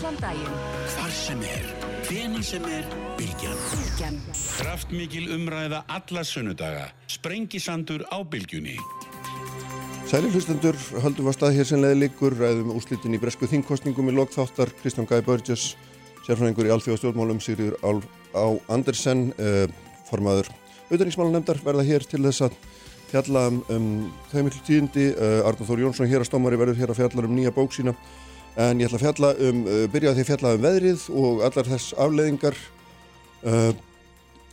Allan daginn. Hvar sem er, hveni sem er, Bilgjan. Bilgjan. Kraftmikil umræða alla sunnudaga. Sprengisandur á Bilgjunni. Sæli hlustendur, höldum við að stað hér senlega líkur, ræðum úslitin í bresku þingkostningum í lokþáttar, Kristján Gæi Börgjus, sérfræðingur í alþjóðastjórnmálum, Sigriður á Andersen, uh, formaður auðvitaðningsmálanemndar verða hér til þess að fjalla um, um þau miklu tíðindi, uh, Arnur Þór Jónsson hér að stómari verður hér að fjalla um nýja bók sína, en ég ætla að fjalla um, uh, byrja að því að fjalla um veðrið og allar þess afleðingar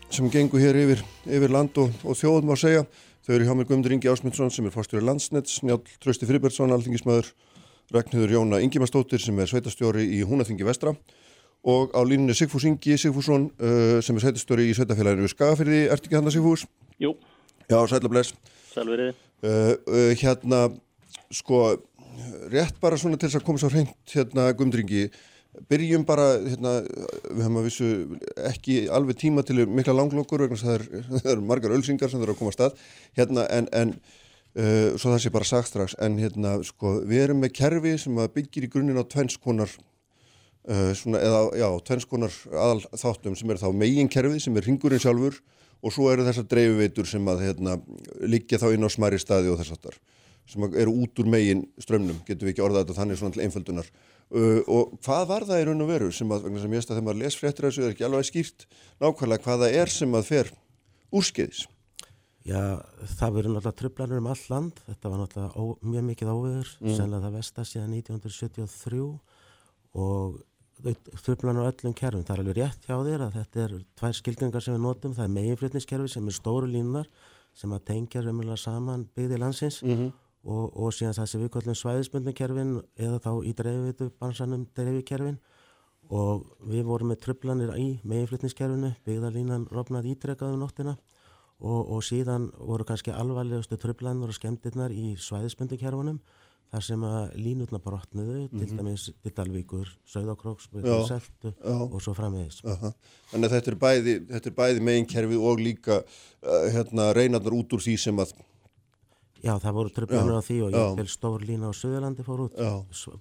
sem gengur hér yfir, yfir land og, og þjóðum að segja. Þau eru hjá mér Guðmundur Ingi Ásmundsson sem er fórstjóri landsnets, Njál Trausti Fribertsson, alþingismöður, Ragnhildur Jóna Ingimarsdóttir sem er sveitastjóri í Húnaþingi vestra og á línunni Sigfús Ingi Sigfússon uh, sem er sveitastjóri í sveitafélaginu Skagafyrði. Ertu ekki hann að Sigfús? Jú. Já, sætla bless. Sælverið. Uh, uh, hérna, sko, rétt bara svona til þess að koma svo hreint hérna Guðmundur Ingi, Byrjum bara, hérna, við höfum að vissu ekki alveg tíma til mikla langlokur vegna það eru er margar ölsingar sem þurfa að koma að stað. Hérna en, en uh, svo það sé bara sagt strax. En hérna sko við erum með kerfi sem byggir í grunninn á tvennskonar uh, svona eða já tvennskonar aðal þáttum sem er þá megin kerfi sem er ringurinn sjálfur og svo eru þessar dreifiveitur sem að hérna liggja þá inn á smæri staði og þess aftar sem eru út úr megin strömmnum, getur við ekki orðað þetta þannig svona til einföldunar. Uh, og hvað var það í raun og veru sem að, vegna sem ég veist að þegar maður les fréttir þessu er ekki alveg skýrt nákvæmlega hvað það er sem að fer úrskeiðis? Já, það verður náttúrulega tröflanur um all land, þetta var náttúrulega ó, mjög mikið ávegur, mm. senlega það vestast síðan 1973 og tröflanur á öllum kerfum, það er alveg rétt hjá þér að þetta er tvær skilgjengar sem við notum, það er meginflutniskerfi sem er stóru línunar sem að tengja raunverulega saman byggði landsins. Mm -hmm og, og síðan það sem við kallum svæðisbundinkerfin eða þá í dreifitu bansanum dreifikerfin og við vorum með tröflanir í meginflutniskerfinu, byggðarlínan rofnað ítrekkaðu um nóttina og, og síðan voru kannski alvarlegustu tröflanur og skemmtirnar í svæðisbundinkerfinum þar sem að línutna brotnuðu mm -hmm. til mhm. dæmis til Dalvíkur, Söðakróks, Seltu og svo framvegis. Aha. Þannig að þetta er bæði, bæði meginkerfi og líka uh, hérna, reynarnar út úr því sem að Já, það voru tröflanur á því og ég vil stór lína á Suðurlandi fór út,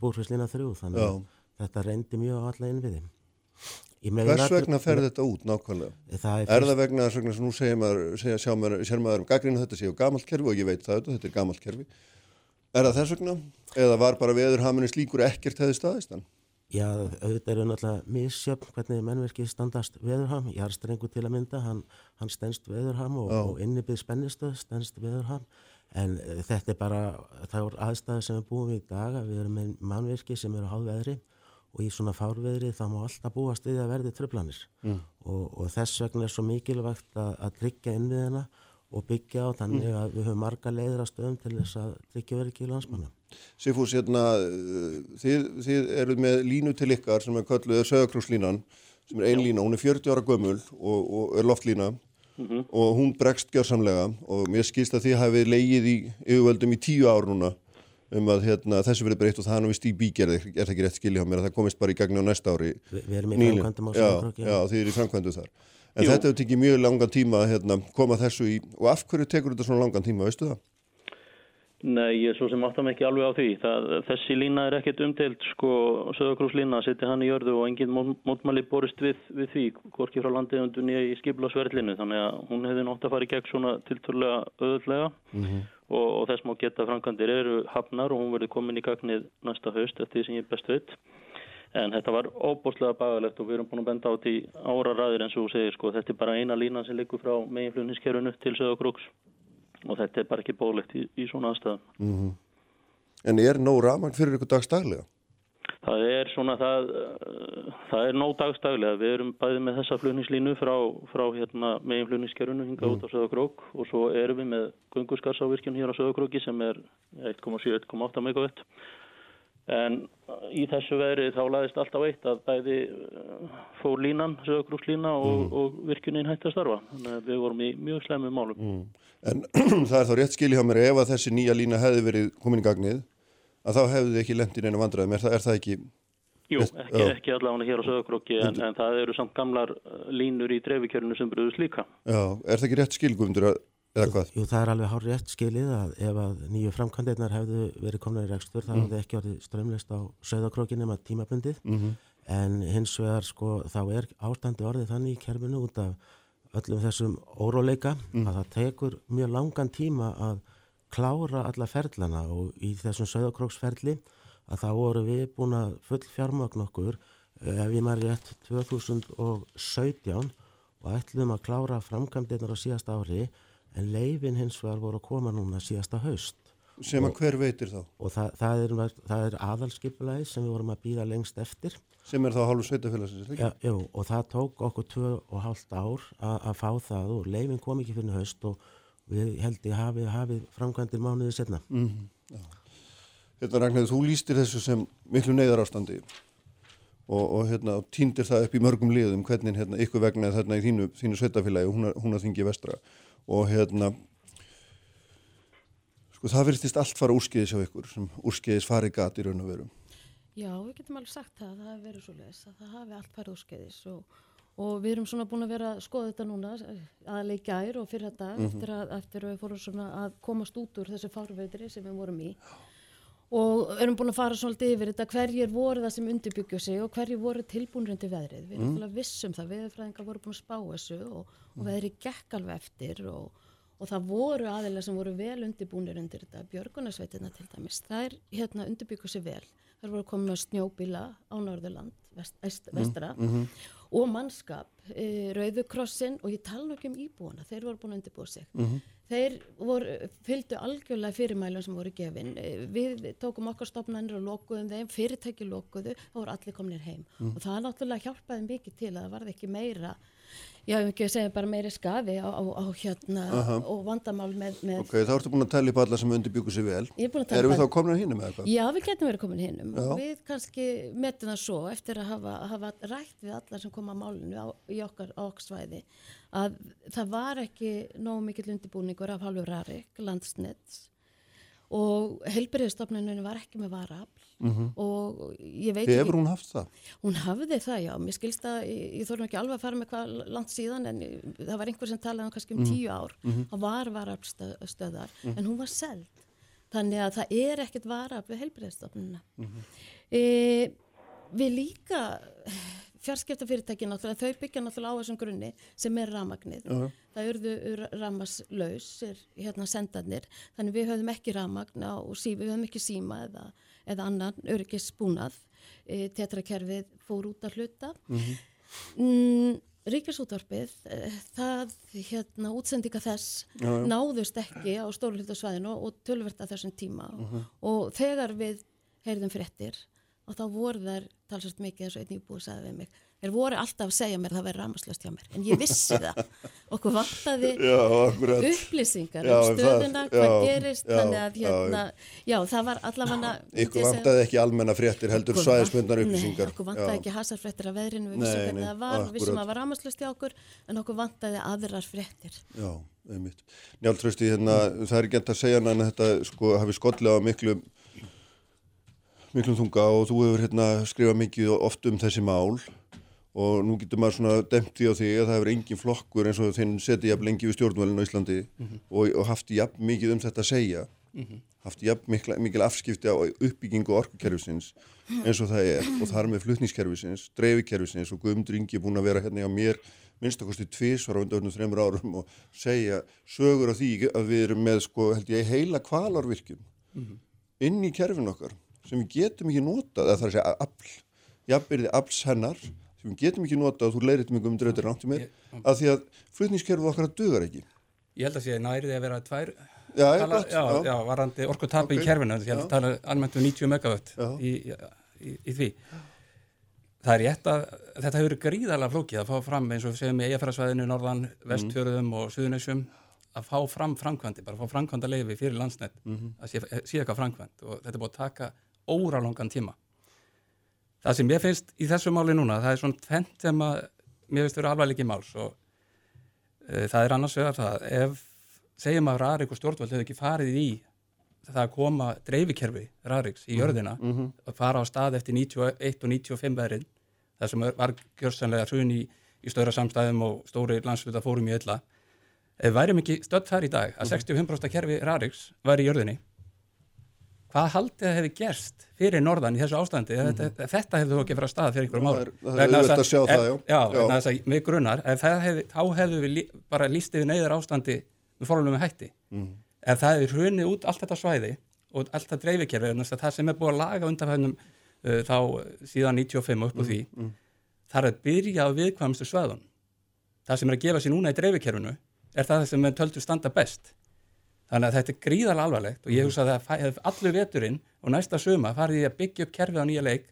búrfisklína þrjú, þannig að þetta reyndi mjög á alla innviði. Hvers vegna fer þetta út nákvæmlega? Það er, er það vegna þess vegna sem nú segja maður, segja, sjá maður, sér maður um gaggrinu þetta séu gamalt kerfi og ég veit það, þetta er gamalt kerfi. Er það þess vegna? Eða var bara veðurhaminu slíkur ekkert hefði staðist hann? Já, auðvitað eru náttúrulega misjöfn hvernig mennverki standast veðurham. Ég har strengu til að mynda, hann, hann stennst veðurham og, og innibið spennistöð stennst veðurham en uh, þetta er bara, það er aðstæði sem við búum við í dag við erum með mannverki sem eru á hálfveðri og í svona fárveðri það má alltaf búast við að verði tröflanir mm. og, og þess vegna er svo mikilvægt að, að tryggja inn við hennar og byggja á þannig mm. að við höfum marga leiður að stöðum til þess að tryggja verið ekki í landsmanna. Sifús, hérna, þið, þið eru með línu til ykkar sem er kölluð sögakrókslínan sem er ein lína, hún er 40 ára gömul og, og er loftlína mm -hmm. og hún bregst gjörsamlega og mér skilst að þið hafið leigið í yfirvöldum í tíu ár núna um að hérna, þessu verið breytt og það hann vist í bígerði, er það ekki rétt skilja á mér að það komist bara í gagni á næsta ári Vi, Við erum í framkvæmdum á Já, já þið eru í framkvæmdu þar En Jú. þetta hefur tekið mjög langan tíma að hérna, koma þessu í og af hverju tekur þetta svona langan tíma, veistu það? Nei, ég er svo sem áttam ekki alveg á því. Það, þessi lína er ekkert umdelt, sko, sögurkrúslína, setja hann í jörðu og enginn mótmæli borist við, við því, hvorki frá landiðundunni í skiplasverðlinu, þannig að hún hefði nátt að fara í gegn svona tilturlega öðulega mm -hmm. og, og þess má geta framkantir eru hafnar og hún verði komin í gagnið næsta höst eftir því sem ég best veit. En þetta var óbúslega bagalegt og við erum búin að benda á því ára ræðir eins og þú segir, sko, þetta er bara eina lína sem liggur frá meginflunniskerfinu til sögurkrúks og þetta er bara ekki bólegt í, í svona aðstæðum. Mm -hmm. En er nóg ramang fyrir ykkur dagstaglega? Það er svona, það, það er nóg dagstaglega. Við erum bæðið með þessa flugningslínu frá, frá hérna, megin flugningskerfunu hinga mm. út á Söðakrók og svo erum við með gunguskarsávirkjum hér á Söðakróki sem er 1,7-1,8 megawatt En í þessu veri þá laðist alltaf eitt að bæði uh, fór línan, sögurúslína og, mm. og virkunin hætti að starfa. Þannig að við vorum í mjög slemmu málum. Mm. En það er þá rétt skil hjá mér ef að þessi nýja lína hefði verið komin í gagnið að þá hefði þið ekki lendin einu vandraðum. Er er það ekki? Jú, ekki, ekki allavega hér á sögurkróki en, en það eru samt gamlar uh, línur í dreifikjörnu sem brúðust líka. Já, er það ekki rétt skilgumdur að eða hvað? Jú, það er alveg hár rétt skilið að ef að nýju framkvæmdeinar hefðu verið komin í rekstur þá mm. hefðu ekki orðið strömlist á söðakrókinum að tímabundið mm -hmm. en hins vegar sko þá er ástandi orðið þannig í kerfinu út af öllum þessum óróleika að það tekur mjög langan tíma að klára alla ferlana og í þessum söðakróksferli að þá voru við búin að full fjármagn okkur ef ég maður rétt 2017 og ætlum að klára framkvæmdirnar á síðasta ári en leifin hins vegar voru að koma núna síðasta haust. Sem að hver veitir þá? Og það, það er, er aðalskipulæði sem við vorum að býða lengst eftir. Sem er þá hálfu sveitafélagsins Já, jú, og það tók okkur tvö og hálft ár a- að fá það og leifin kom ekki fyrir haust og við held ég hafið, hafið framkvæmdir mánuðið setna. Hérna Ragnhildur, þú lýstir þessu sem miklu neyðar ástandi og, og hérna, týndir það upp í mörgum liðum hvernig hérna, ykkur vegna þarna í þínu, þínu sveitafélagi og hún að þingi vestra og hérna sko það virðist allt fara úrskeiðis hjá ykkur sem úrskeiðis farið gat í raun og veru. Já, við getum alveg sagt það, það hefur verið svo leiðis að það hafi allt farið úr skeiðis og, og við erum svona búin að vera að skoða þetta núna aðlega í gær og fyrir þetta eftir, að, eftir að við fórum svona að komast út úr þessu fárveitri sem við vorum í og erum búin að fara svolítið yfir þetta hverjir voru það sem undirbyggju sig og hverjir voru tilbúinir til veðrið. Við erum mm. vissum það, viðfræðingar voru búin að spá þessu og, og veðrið gekk alveg eftir og, og það voru aðeila sem voru vel undirbúinir undir þetta, björgunarsveitina til dæmis. Það er hérna undirbyggju sig vel. Það voru komið með snjóbíla á Norðurland, vest, est, vestra og mannskap, e, Rauðukrossin og ég tala ekki um íbúana, þeir voru búin að undirbúa sig. Þeir voru, fylgdu algjörlega fyrirmælum sem voru gefin. Eh, Við tókum okkar stopnarnir og lokuðum þeim, fyrirtæki lokuðu, þá voru allir komnir heim. Og það náttúrulega hjálpaði mikið til að það varði ekki meira, já, ég hef ekki að segja bara meiri skafi á, á, á hérna og vandamál með, með Ok, þá ertu búin að tella upp alla sem undirbyggu sig vel. Ég er búin að tala Erum við þá komin hínum eða eitthvað? Já, við getum verið komin hinnum og við kannski metum það svo eftir að hafa, hafa rætt við allar sem koma að málinu á, í okkar á okkar svæði að það var ekki nógu mikill undirbúningur af hálfu Rarik, landsnets og helbriðstofnuninu var ekki með varafl og ég veit Hefur hún haft það? Hún hafði það, já. Mér skilst að, ég, ég þórum ekki alveg að fara með hvað langt síðan, en það var einhver sem talaði um kannski um tíu ár. Það var varafstöðar, en hún var seld. Þannig að það er ekkert varaf við heilbreyðstofnuna. e, við líka, fjarskiptafyrirtæki náttúrulega, þau byggja náttúrulega á þessum grunni sem er ramagnið. Það urðu ramaslaus, er hérna sendarnir, þannig við höfum ekki ramagn á, sí, við höfum ekki síma eða, eða annan öryggisbúnað. E, Tetrakerfið fór út að hluta. Mm, Ríkisútvarpið, eh, það hérna útsendinga þess náðust ekki á stórlutasvæðinu og tölvert að þessum tíma og þegar við heyrðum fréttir og þá voru þær talsast mikið eins og einn íbúið sagði við mig þeir voru alltaf að segja mér að það væri ramaslöst hjá mér. En ég vissi það. Okkur vantaði Já, upplýsingar Já, um um stöðuna, það, hvað já, gerist þannig að hérna, já, það var allavega Ykkur vantaði ekki almenna fréttir heldur svæðismundar upplýsingar. okkur vantaði ekki hasarfréttir af veðrinu, við vissum hvernig það var, við vissum að það var ramaslust hjá okkur, en okkur vantaði aðrar fréttir. Já, einmitt. Njáltrösti, hérna, það er hægt að segja að þetta sko, hafi skollið á miklu miklum þunga og þú hefur hérna skrifað mikið oft um þessi mál og nú getur maður svona demt því á því að það hefur engin flokkur eins og þinn setið jafn lengi við stjórnvælinu á Íslandi og, og haft jafn mikið um þetta að segja. Haft jafn mikla, mikil afskipti á uppbyggingu orkukerfisins eins og það er. Og þar með flutningskerfisins, dreifikerfisins og Guðmundur Ingi er búin að vera hérna hjá mér minnstakosti tvísvar á undanvörnum þreymur árum og segja sögur af því að við erum með sko held ég heila kvalarvirkjum inn í kerfin okkar sem við getum ekki notað, eða það er að segja afl, jafnbyrði afls hennar sem við getum ekki notað og þú leirir þetta mjög um drautir náttúr mér, að því að flutningskerfið okkar dugar ekki. Ég held að sé nærið að vera tvær Já, tala, gott, já, já. varandi orkutapi Ok, í kerfinu ég held að tala almennt um 90 megawatt Já. í, í, í því það er rétt að þetta hefur gríðarlega flókið að fá fram eins og við segjum í eigafærarsvæðinu, norðan, vestfjörðum og suðunæsjum að fá fram framkvæmdi, bara fá framkvæmda leifi fyrir landsnett að sé, sé eitthvað framkvæmd og þetta er búið að taka óralangan tíma það sem ég finnst í þessu máli núna, það er svona tvent sem að mér finnst vera alvarleiki máls og uh, það er annars vegar það ef segjum að Rarik og stjórnvöld hefur ekki farið í það að koma dreifikerfi Rariks í jörðina að fara á stað eftir 91 og 95 verið það sem var gjörsanlega hrun í, í stóra samstæðum og stóri landsluta fórum í ölla ef værum ekki stödd þar í dag að 65% kerfi Rariks var í jörðinni hvað haldið það hefði gerst fyrir norðan í þessu ástandi? Þetta, þetta hefði þó ekki verið að stað fyrir einhverjum Það er- það er auðvelt að sjá það, já. já, þess að við grunnar ef það hefði, þá hefðu við lí, bara líst yfir neyðar ástandi með fórlunum hætti. Mm. ef það hefði hrunið út allt þetta svæði og allt það dreifikerfi vegna þess að það sem er búið að laga undanfæðnum uh, þá síðan 95 og upp úr því það er að byrja á viðkvæmstu svæðun það sem er að gefa sér núna í dreifikerfinu er það sem við töldu standa best þannig að þetta er gríðarlega alvarlegt og ég hugsa að það hef allur veturinn og næsta suma farið í að byggja upp kerfið á nýja leik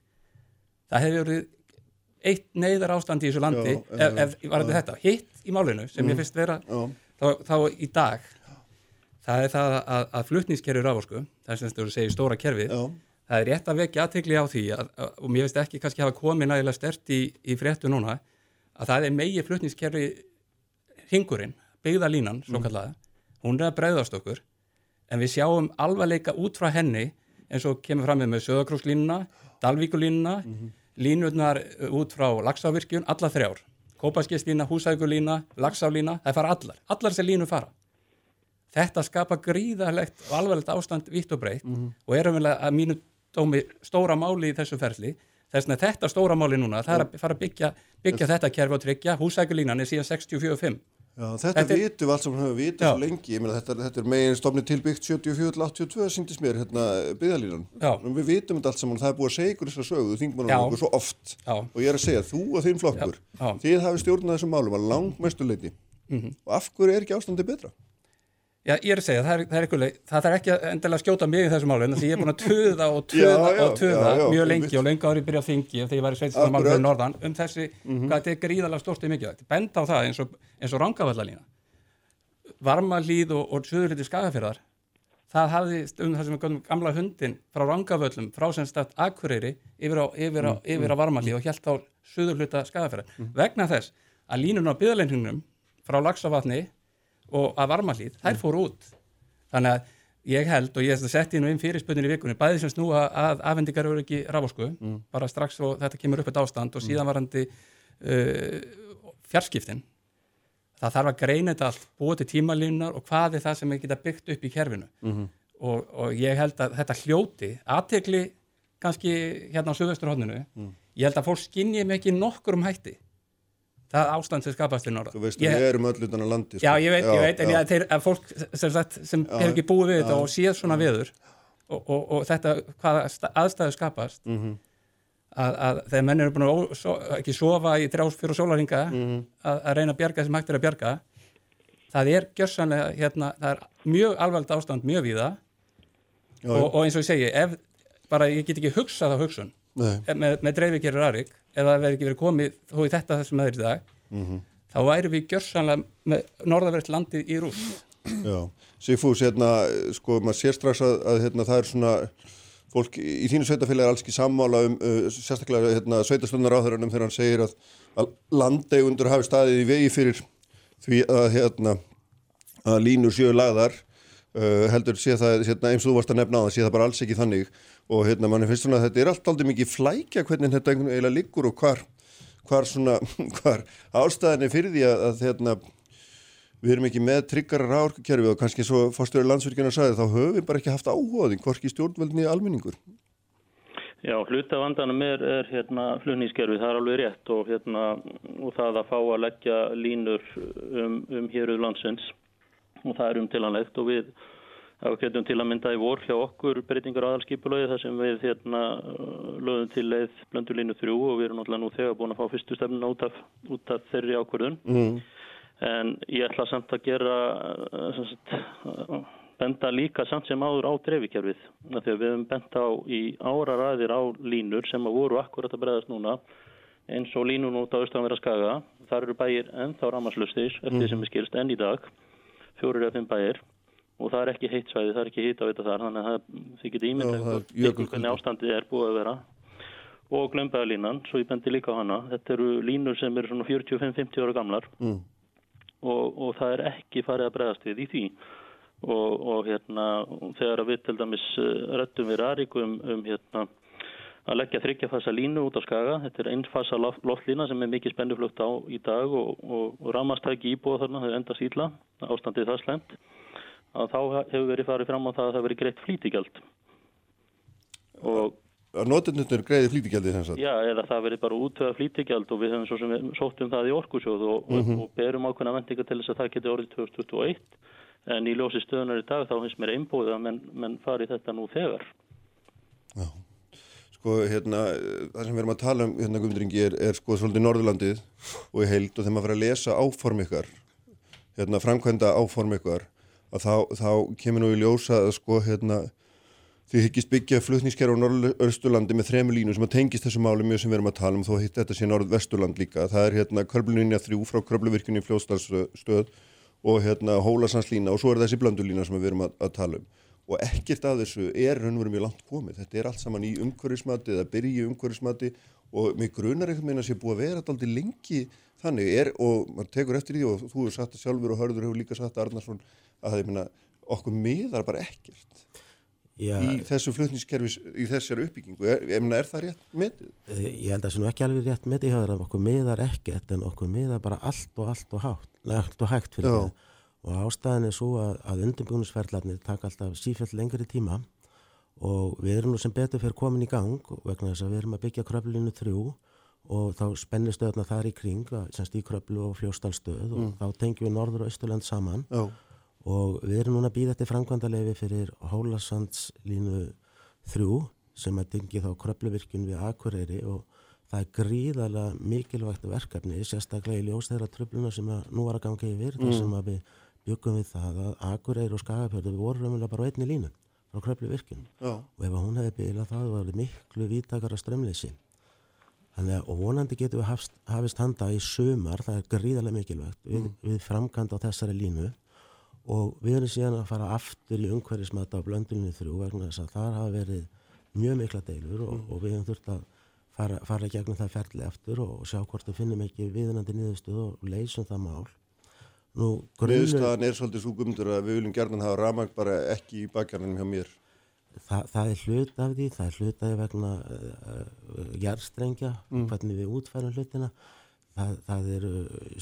það hefur verið eitt neyðar ástand í þessu landi Já, ef, ef var þetta. Hitt í málinu sem ég finnst vera þá, þá í dag það er það að, að flutningskerfi rávorku það er sem þú segir stóra kerfið Já. það er rétt að vekja aðtegli á því að, að, og mér finnst ekki kannski hafa komið nægilega stert í, í fréttu núna að það er megi flutningskerfi hún er að breyðast okkur en við sjáum alvarleika út frá henni eins og kemur fram með með Söðakrúslínuna, Dalvíkulínuna línurnar út frá Laxávirkjun, alla þrjár. Kópaskestlína, Húsækulína, Laxálína það fara allar, allar sem línu fara. Þetta skapa gríðarlegt og alvarlegt ástand vitt og breytt og er umvel að mínu dómi stóra máli í þessu ferli. Þess að þetta stóra máli núna það er að fara að byggja, byggja þetta kerfi og tryggja. Húsækulínan er síðan 64.5 Já, þetta, Þetta vitum við allt sem höfum vitið Já. svo lengi, ég meina þetta, þetta er megin stofni tilbyggt 74-82 síndist mér hérna byggðalínan. Já. Við vitum þetta allt saman, það er búið að segja ykkur þessar sögu, þingmannum Já. okkur svo oft Já. og ég er að segja, þú og þinn flokkur, Já. Þið hafi stjórnað þessum málum að langmestu leiti Mhm. og af hverju er ekki ástandi betra? Já, ég er að segja, það er, það er, eitthvað, það er ekki endilega að skjóta mig í þessu máli en því ég er búin að tuða og tuða Já, já, og tuða já, mjög lengi og lengi árið byrja að þingi þegar ég var í sveitstamál fyrir norðan um þessi, hvað þetta er gríðalega stórt og mikilvægt. Benda á það eins og, eins og rangavallalína. Varmalíð og, og söðurliti skagafyrðar, það hafði um það sem við gönnum gamla hundin frá rangavöllum, frá sem stætt Akureyri yfir á, yfir á, yfir á Varmalíð og hjælt á söðurluta skagafyrðar. Vegna þess að línun á byðaleinhingnum frá Laxavatni og að Varmalíð, þær fóru út. Þannig að ég held og ég setti nú inn fyrirspunni í vikunni, bæði sem snúa að afhendingar eru ekki ráfosku, bara strax og þetta kemur upp eitt ástand og síðan varandi uh, fjarskiptin. Það þarf að greina þetta allt, búa til tímalínunar og hvað er það sem við geta byggt upp í kerfinu. Og, og ég held að þetta hljóti, aðtekli kannski hérna á Suðvesturhóðninu, ég held að fólk skinni mig ekki nokkur um hætti. Það ástand sem skapast í norða. Þú veist að við erum öll utan að landi. Já, ég veit, ég veit, en já. ég, þeir, að fólk sem, sagt, sem hefur ekki búið við þetta og séð svona veður og, og, og þetta, hvaða aðstæður skapast Mhm. að, að þegar menn eru búin að ó, so, ekki sofa í þrjás fyrir sólaringa Mhm. að, að reyna að bjarga sem hægt er að bjarga það er gjörsanlega hérna, það er mjög alveg ástand mjög víða Já, og, og eins og ég segi, ef bara ég get ekki hugsað á hugsun Nei. með, með dreifikerur Arik ef það verði ekki verið komið þó í þetta þessum aðeins í dag Mhm. þá væri við gjörsanlega með norðavert landið í rúst. Já, Sigfús, hérna, sko, maður sér strax að, að hérna, það er svona, fólk í þínu sveitafélagi er alls ekki sammála um, uh, sérstaklega, hérna, sveitastunnar áþörunum þegar hann segir að, að landegundur hafi staðið í vegi fyrir því að, hérna, að línur séu lagðar, uh, heldur sé það, hérna, eins og þú varst að nefna á það, sé það bara alls ekki þannig og, hérna, mann finnst svona að þetta er allt aldrei mikið flækja hvernig þetta eiginlega liggur og hvar, hvar svona, hvar ástæðinni fyrir því að, að hérna, við erum ekki með tryggara ráorkukerfi og kannski svo fórstöru landsvirkjana sagði þá höfum við bara ekki haft áhugaðing hvorki stjórnveldni almenningur. Já, hluta vandanum er, er hérna flugnískerfi, það er alveg rétt og, hérna, og það að fá að leggja línur um, um héruð landsins og það er umtilanlegt og við getum til að mynda í vor hjá okkur breytingar aðalskipulögi þar sem við hérna lögum til leið blöndulínu þrjú og við erum náttúrulega nú þegar búin að fá fyrstu stefnuna út út af þeirri ákvörðun. Mm. En ég ætla samt að gera, sem sagt, eh, benda líka samt sem áður á dreifikerfið. Að við höfum bent á í áraræðir á línur sem að voru akkurat að bregðast núna eins og línun út á Östafnverða skaga. Þar eru bæir ennþá ramaslöstir eftir því sem er skilst enn í dag, fjórir eða fimm bæir og það er ekki heitt svæði, það er ekki hitt á þetta þar, þannig að það, þið getur jökulkuldi. hvernig ástandið er búið að vera og glömbaðalínan, svo ég bendi líka á hana. Þetta eru línur sem eru svona 45-50 ára gamlar Mm. og, og það er ekki farið að bregðast við í því og, og hérna þegar við til dæmis uh, rættum við Rarik um, um hérna að leggja þryggjafasa línu út á skaga. Þetta er einfasa loft- loftlína sem er mikið spennuflugt á í dag og, og, og ramastæki íbúa þarna þau enda síla ástandið það slemt að þá hefur verið farið fram á það að það hefur verið greitt flýtigjald. Og að notendunir greiði flýtigjaldið þess að já, eða það verið bara útöða flýtigjald og við höfum svo sem við sóttum það í orkusjóð og, og, og berum ákveðna vendinga til þess að það geti orðið 2021 en í ljósi stöðunar í dag þá finnst mér einbúið að menn, menn fari þetta nú þegar. Já, sko hérna það sem við erum að tala um hérna Guðmundringi er, er sko svolítið Norðurlandið og í heild og þegar maður fyrir að lesa áform ykkar hérna framkvæmda áform ykkar að þá, þá kemur nú í ljósa að sko hérna þið hyggist byggja flutningskerf á Norðausturlandi með þremu línu sem að tengist þessu máli mjög sem við erum að tala um þó hitt þetta sé Norðvesturland líka. Það er hérna Körbluninja 3 frá Körbluvirkjunni fljóðstalsstöð og hérna Hólasanslína og svo er þessi blöndulína sem við erum að, að tala um og ekkert af þessu er raunverum mjög langt komið. Þetta er allt saman í umhverfismati eða byrji umhverfismati. Og mig grunar einhvern veginn að sé búið að vera alltaf lengi þannig. Er og maður tekur eftir því og þú hefur sagt það sjálfur og hörður hefur líka sagt Arnarsson að það er okkur miðar bara ekkert Já, í þessu flutningskerfis, í þessari uppbyggingu. Er, er, er það rétt metið? Eh, Ég held að það sé nú ekki alveg rétt með því að okkur miðar ekkert en okkur miðar bara allt og allt og hátt, allt og hægt fyrir það og ástæðan er svo að, að undirbúinusferðlarnir taka alltaf sífæll lengri tíma og við erum nú sem betur fyrir komin í gang vegna þess að við erum að byggja kröflinu þrjú og þá spennir stöðna þar í kring, semst í kröflu og fljóstalstöð og þá tengjum við Norður og Östurland saman. Já, og við erum núna að býða eftir framkvæmdaleifi fyrir Hólasandslínu 3 sem að dingi þá kröfluvirkjun við Akureyri og það er gríðarlega mikilvægt verkefni, sérstaklega í ljós þeirra tröfluna sem nú var að ganga yfir, þar sem að við byggum við það að Akureyri og Skagafjörðu við vorum raunverulega bara á einni línu frá kröfluvirkjun. Já, og ef hún hefði bilað það var miklu vítakara strömleysi þannig að vonandi getum við hafst, hafist handa í sumar, það er gríðarlega mikilvægt við, við framkvæmd á þessari línu. Og við erum síðan að fara aftur í umhverfismata á blöndunni þrjú vegna þess að þar hafa verið mjög mikla deilur og, og við höfum þurft að fara, fara gegnum það ferli aftur og, sjá hvort við finnum ekki viðunandi niðurstöð og leysum það mál niðurstaðan er svolítið svo gumdur að við viljum gerðan hafa ramag bara ekki í bakjarnum hjá mér Þa, það er hlut af því, það er hlut af því vegna uh, uh, jarðstrengja, hvernig við útfærum hlutina. Það, það eru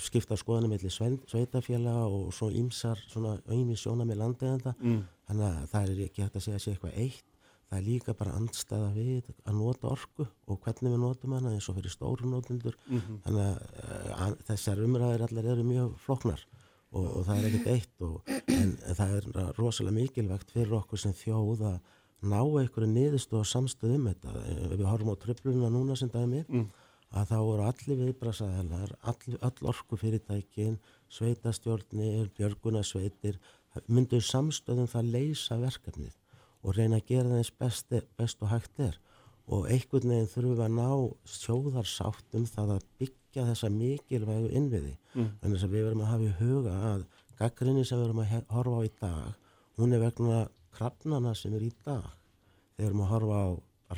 skipta skoðanum mellir sveitafélaga og svo ýmsar svona auðmi sjóna með landegenda. Mm. Þannig að það er ekki hægt að segja að sé eitthvað eitt. Það er líka bara andstæða við að nota orku og hvernig við notum hana eins og fyrir stóru notendur. Þannig að, að þessar umræðir allar eru mjög floknar og, og það er ekkert eitt og, en, það er rosalega mikilvægt fyrir okkur sem þjóð að ná einhverju niðurstöð og samstöð um þetta. Ef við horfum á tröfluna núna sem dæmi, að þá voru allir viðbrasaðalar, all, all orku fyrirtækin, sveitastjórnir, björgunasveitir, myndu samstöðum það leysa verkefnið og reyna að gera það eins best, best og hægt er. Og einhvern veginn þurfum við að ná sjóðarsátt um það að byggja þessa mikilvægu innviði. Mm. Þannig að við verum að hafa í huga að gaggrinni sem við verum að horfa á í dag, hún er vegna krafnana sem er í dag. Þegar við erum að horfa á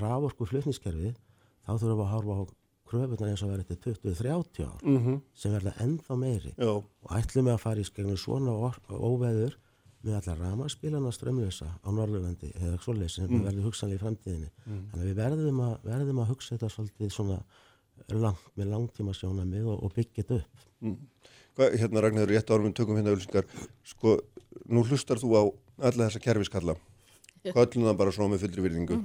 raforku flutningskerfið, þá þurfum við að horfa á kröfunar eins og verið til 20-30 ár -hmm. sem verða ennþá meiri Já, og ætlum við að fara í skegnu svona óveður með allar ramaspílana strömlösa á Norðurlandi eða svoleiðis sem mm. verður hugsanlega í framtíðinni. Þannig að við verðum að, verðum að hugsa þetta svolítið svona langt, með langtíma sjónamið og, og byggja þetta upp. Hvað, hérna Ragnar, rétt árum við tökum hérna ölsingar sko, nú hlustar þú á alla þessa kerfiskalla. Köllum það bara svo með fullri virðingu?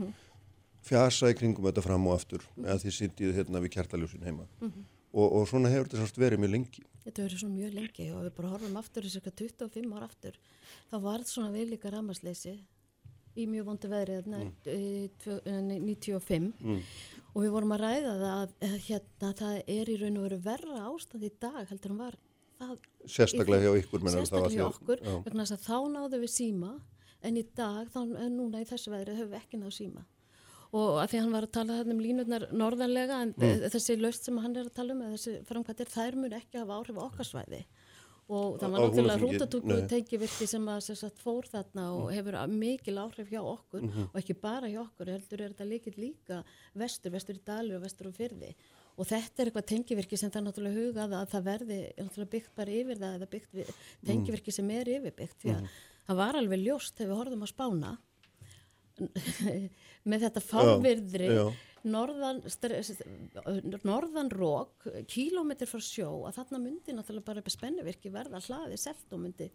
Fjasa í kringum þetta fram og aftur eða því sitið hérna við kjartaljósin heima. Og, og svona hefur þetta sást verið mjög lengi. Þetta verður svona mjög lengi og við bara horfum aftur í cirka 25 ár aftur. þá var svona við líka ramasleysi í mjög vondu veðri þarna, tvö- eh, 95 og við vorum að ræða það að hérna, það er í raun og veru verra ástand í dag heldur en var það Sérstaklega hjá ykkur, sérstaklega hjá okkur að þá náðum við síma en í dag, þá, núna í þessu veðri höfum við ekki náð síma. Og að því að hann var að tala um línutnar norðanlega en mm. þessi laust sem hann er að tala um þessi framkvæmdir, þær mun ekki hafa áhrif á okkar svæði og það var náttúrulega nei. tengivirki sem að sagt, fór þarna og hefur mikil áhrif hjá okkur og ekki bara hjá okkur, heldur er þetta líkil líka vestur, vestur í Dalur og vestur á fyrði og þetta er eitthvað tengivirki sem það náttúrulega hugað að það verði byggt bara yfir það eða byggt við, tengivirki sem er yfirbyggt því að það var alveg ljóst þegar við horfðum að spána með þetta fárvirðri já. Norðan, norðan rók kílómetr frá sjó að þarna myndi náttúrulega bara upp spennuvirki verða hlaði selt og myndi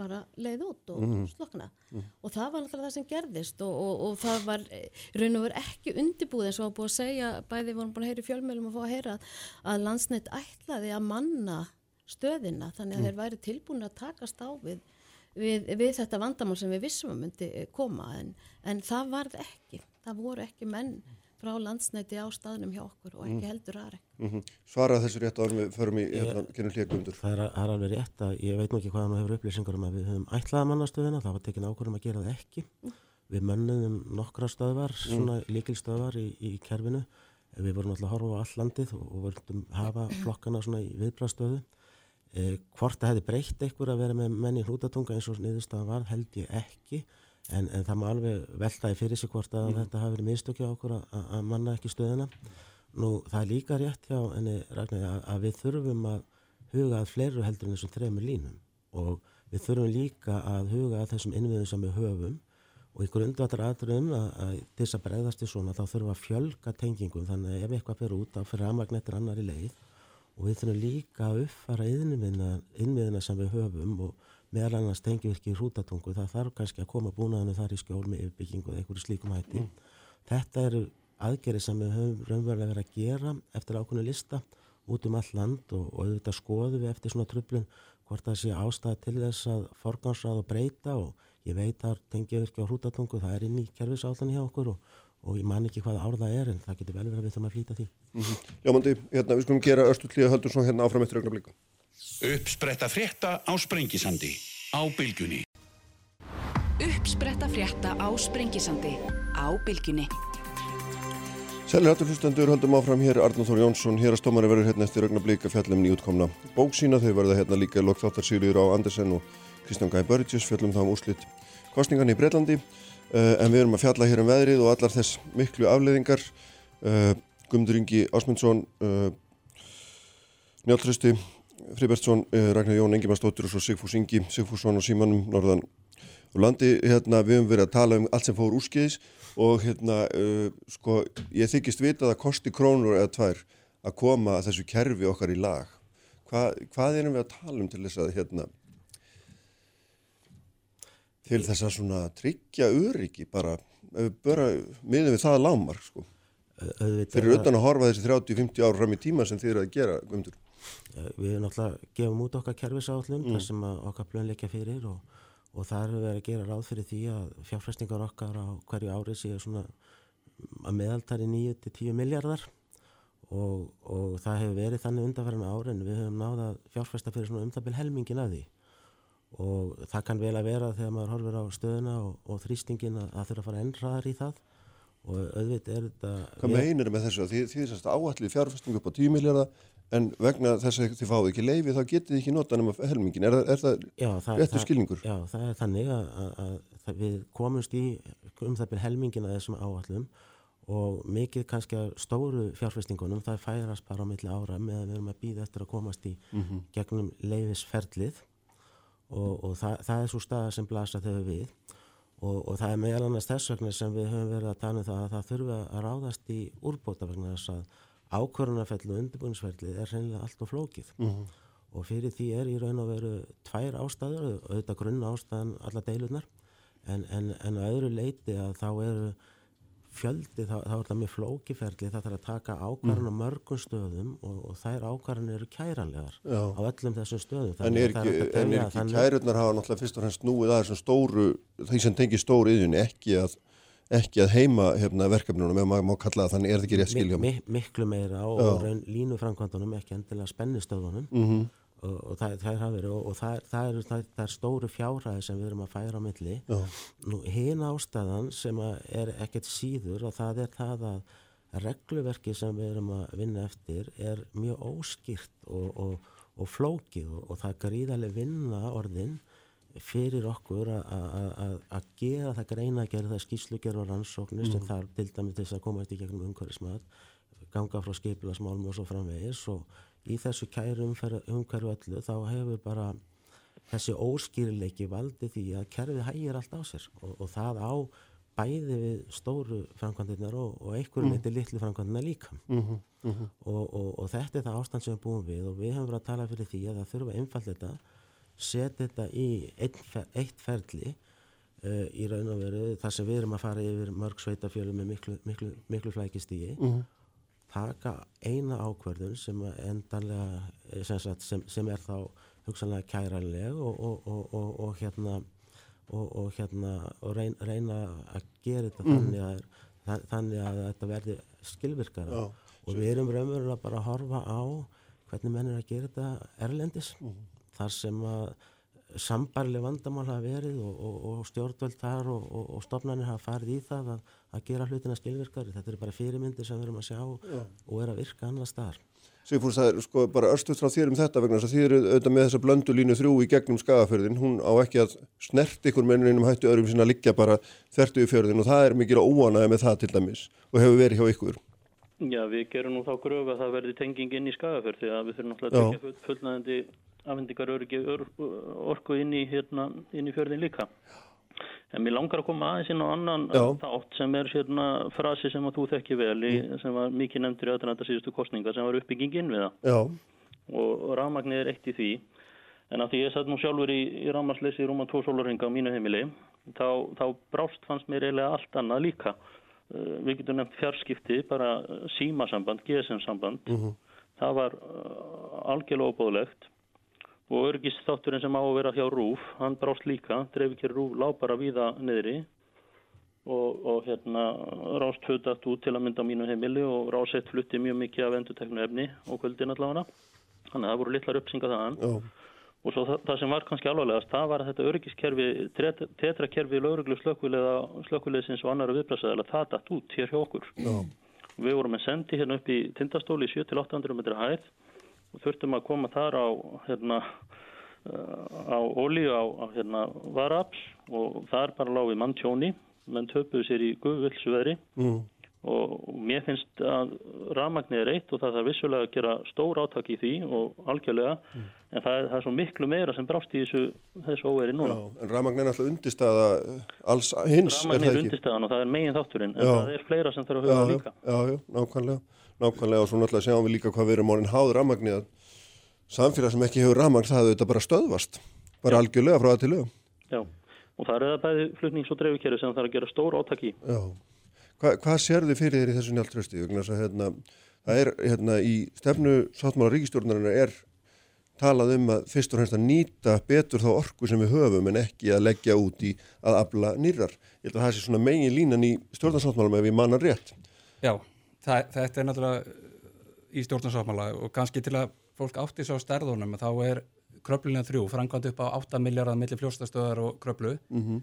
bara leið út og mm. slokna og það var alltaf það sem gerðist og, og, og það var eh, raun og verið ekki undibúð eins og var búið að segja bæði vorum búin að heyra í fjölmjölum og fá að heyra að landsnett ætlaði að manna stöðina þannig að þeir væri tilbúin að takast á við, við, við þetta vandamál sem við vissum að myndi eh, koma en, en það varð ekki, það voru ekki menn frá landsnæti á staðnum hjá okkur og ekki heldur aðri. Mm -hmm. Svaraði þessu rétt árum við förum í hérna, genum hlíðgöndur. Það er, er alveg rétt að ég veit nú ekki hvað hann hefur upplýsingar um að við höfum ætlaða mannastöðina, það var tekin ákvörðum að gera það ekki. Mm. Við mönnuðum nokkra stöðvar, svona mm. líkilstöðvar í, í kerfinu. Við vorum alltaf að horfa á all landið og, og völdum hafa flokkana svona í viðbrastöðu. Eh, hvort það hefði breytt einhver að vera með menni hlútatunga eins og niðurstaðan var held ég ekki En, en það má alveg veltaði fyrir sig hvort að mm. þetta hafi verið mistökja okkur að manna ekki stöðina. Nú það er líka rétt hjá enni Ragnar að, að við þurfum að huga að fleiru heldur en þessum þremur línum og við þurfum líka að huga að þessum innviðum sem við höfum og í grundvatar aðrum að, að þess að bregðast í svona þá þurfum að fjölga tengingum þannig að ef eitthvað fyrir út þá fyrir aðmagnettir annari leið og við þurfum líka að uppfara innviðina sem við höfum og meðal annars tengjavirki í hrútatungu það þarf kannski að koma búnaðinu þar í skjól með yfirbyggingu eða einhverju slíkum hætti mm. þetta eru aðgerið sem við höfum raunverulega verið að gera eftir ákveðinu lista út um all land og, og auðvitað skoðum við eftir svona trublun hvort það sé ástæða til þess að forgánsrað og breyta og ég veit að tengjavirki á hrútatungu það er inn í kerfisáðan hjá okkur og, og ég man ekki hvað árða er en það getur vel verið að við þurfum að flýta því mm -hmm. Já, Mandi, hérna, Uppspretta frétta á Sprengisandi á Bilgunni. Uppspretta frétta á Sprengisandi á Bilgunni. Sælir hattur hlustendur, höldum áfram hér Arnur Þór Jónsson, hér að stómari verður hérna eftir augnablík að fjallum nýjútkomna bók sína, þau verða hérna líka lokþáttar Sigurður á Andersen og Kristján Gæi Börgjus fjallum þá um úrslitt kostningarni í Breitlandi uh, en við erum að fjalla hér um veðrið og allar þess miklu afleðingar uh, Gumdur Ingi Ásmundsson uh, Njáltrösti Fribertsson, eh, Ragnar Jón Engimarsdóttir og svo Sigfús Ingi, Sigfússon og Símanum Norðan og landi, hérna, við höfum verið að tala um allt sem fór úrskeiðis og hérna, uh, sko, ég þykist vita að það kosti krónur eða tvær að koma að þessu kerfi okkar í lag. Hva, hvað erum við að tala um til þess að, hérna, til þess að svona tryggja öryggi bara, bara miðum við það lámar, sko. Fyrir utan að horfa þessi 30-50 ár fram í tíma sem þið eru að gera, umtur. Við erum náttúrulega gefum út okkar kerfisállun mm. þar sem okkar blöðn leikja fyrir og, og það er verið að gera ráð fyrir því að fjárfæstingar okkar á hverju ári séu svona að meðaltari 9-10 miljardar og, og það hefur verið þannig undanferðan ári en við höfum náða fjárfæsta fyrir svona umtabil helmingin að því og það kann vel að vera þegar maður horfir á stöðuna og, og þrýstingin að það þurfa að fara ennraðar í það og auðvitað er þetta Hvað meinir með þessu? Því því þess að áallið fjárfæstingu upp á 10 miljardar en vegna þess að þið fáið ekki leiði þá getið þið ekki nota nema helmingin er, er það, já, það réttur skilningur? Já, það er þannig að, að, að við komumst í um það byrj helmingin að þessum áallum og mikið kannski að stóru fjárfestingunum það færast bara á milli ára með að við erum að býða eftir að komast í mm -hmm. gegnum leiðisferlið og, og það, það er svo staða sem blasa þegar við og, og það er meðal annars þess vegna sem við höfum verið að tala um það að það þurfa að ráðast í úrbóta vegna þess að ákvörðunarfellu og undirbúinsferðli er reynilega allt og flókið mm -hmm. og fyrir því er í raun og veru tvær ástæður, auðvitað grunn ástæðan alla deilunar en, en, en á öðru leiti að þá eru fjöldi, þá, þá er það mjög flókiferðli það þarf að taka ákvarðan á mm. mörgum stöðum og, og þær ákvarðan eru kæranlegar Já. á öllum þessum stöðum En er ekki, ekki kærurnar hafa náttúrulega fyrst og fremst núið aðeins stóru, því sem tengir stóru yðun ekki að ekki að heima hérna, verkefnunum ef maður má kalla það þannig er það ekki rétt skiljum Mik miklu meira og, og línu framkvæmdunum ekki endilega spennistöðunum mm -hmm. og, og það, það er, og, og það, það, er, það er stóru fjárhæði sem við erum að færa á milli. Hinn ástæðan sem er ekkert síður og það er það að regluverki sem við erum að vinna eftir er mjög óskýrt og flókið og það er gríðarlega vinna orðin fyrir okkur að gera það greina að gera það skýrslugjör og rannsóknir mm. sem þarf til dæmi til þess að koma eftir gegnum umhverfismat, ganga frá skipilasmálum og svo framvegis og í þessu kæru umhverfu öllu þá hefur bara þessi óskýrileiki valdi því að kerfið hægir allt á sér og, og það á bæði við stóru framkvæmdirnar og, og einhverjum eitthvað mm. litlu framkvæmdirnar líka mm -hmm, mm -hmm. Og, og þetta er það ástand sem við búum við og við hefum verið að tala fyrir því að það þurfa einfall þetta setja þetta í eitt, fer, eitt ferli uh, í raun og veru þar sem við erum að fara yfir mörg sveitafjölu með miklu, miklu, miklu flækistígi taka eina ákverðun sem eh, sem, sagt, sem, sem er þá hugsanlega kæranleg og, og, og, og, og hérna og, og hérna og reyn, reyna að gera þetta þannig, að, þa- þannig að þetta verði skilvirkara. Já. og við erum raunverulega bara að horfa á hvernig menn er að gera þetta erlendis þar sem að sambarleg vandamál hafa verið og, og, og stjórnvöld þar og, og, og stofnanir hafa farið í það að, að gera hlutina skilvirkari. Þetta eru bara fyrirmyndir sem við erum að sjá og er að virka annars þar. Sigfús, það er sko bara örstuð frá þér um þetta vegna þess að þið eru auðvitað með þessa blöndu línu þrjú í gegnum skagafjörðin, hún á ekki að snert ykkur með einum hættu öðrum sinna að liggja bara þertu í fjörðin og það er mikil óanaði með það til dæmis og hefur verið hjá ykkur. Já, við gerum nú þá gröf að það verði tenging inn í skagafjörð því að við þurfum náttúrulega að Já. tekja full, fullnæðandi afhendingar orku inn í, hérna, inn í fjörðin líka. En mér langar að koma aðeins inn á annan Já. þátt sem er hérna frasi sem að þú þekki vel í, sem var mikið nefndur í aðrænta síðustu kostninga sem var uppbyggingin við það. Já, og rafmagnið er eitt í því. En að því ég satt nú sjálfur í, í rafmagnsleysi í rúma tvo sólarhinga á mínu heimili þá, þá brást fannst mér eiginlega allt annað líka. Uh, við getum nefnt fjarskipti bara símasamband, GSM-samband það var uh, algjörlega óbóðlegt og örgisþátturinn sem á að vera hjá RÚF hann brást líka, dreifikir RÚF lá bara víða niðri. Og, og hérna rást höfðat út til að mynda á mínu heimili og rásett flutti mjög mikið af enduteknu efni og kvöldin allavega. Þannig að það voru litlar uppsinga þaðan. Já, og svo það, það sem var kannski alvarlegast það var að þetta öryggiskerfi tetrakerfi lauruglu slökkuleðsins og annara viðbræðsæðala það datt út hér hjá okkur. Já, við vorum með sendi hérna upp í tindastóli í 7-800 metra hæð og þurftum að koma þar á hérna á ólíu á, á hérna varafl og þar bara lág við manntjóni menn töpuðu sér í guðvilsveðri mm, og mér finnst að rafmagnið er eitt og það þarf vissulega að gera stór átak í því og algjörlega en það er, það er svo miklu meira sem brást í þessu, þessu óveri já. núna. En rafmagn er náttúrulega undirstaða alls hins, er Rafmagnið það er ekki? undirstaðan og það er megin þátturinn en Já. það er fleira sem þarf að Já, huga já, líka. já, já, nákvæmlega, nákvæmlega og svo náttúrulega sjáum við líka hvað við erum orðin háð rafmagni að samfélag sem ekki hefur rafmagn það þetta bara stöðvast, bara algjörlega frá að til lögum. Já, og það er það bæði flutnings- og dreifikeri sem þarf að gera stór átak í. Já, Hva, hvað sérðu fyrir þér í þessu njáltrösti? Hérna, það er hérna í stefnu sáttmála ríkistjórnarinnar er talað um að fyrst og fremst að nýta betur þá orku sem við höfum en ekki að leggja út í að afla nýrar. Ég held að það sé svona megin línan í stjórnarsáttmálum ef ég manna rétt. Já, það, þetta er náttúrulega í stjórnarsáttmála og kannski til að fólk átti svo stærðunum þá er kröflunina þrjú framkvæmt upp á 8 miljardar millir fljóstastöðar og kröflu. Mm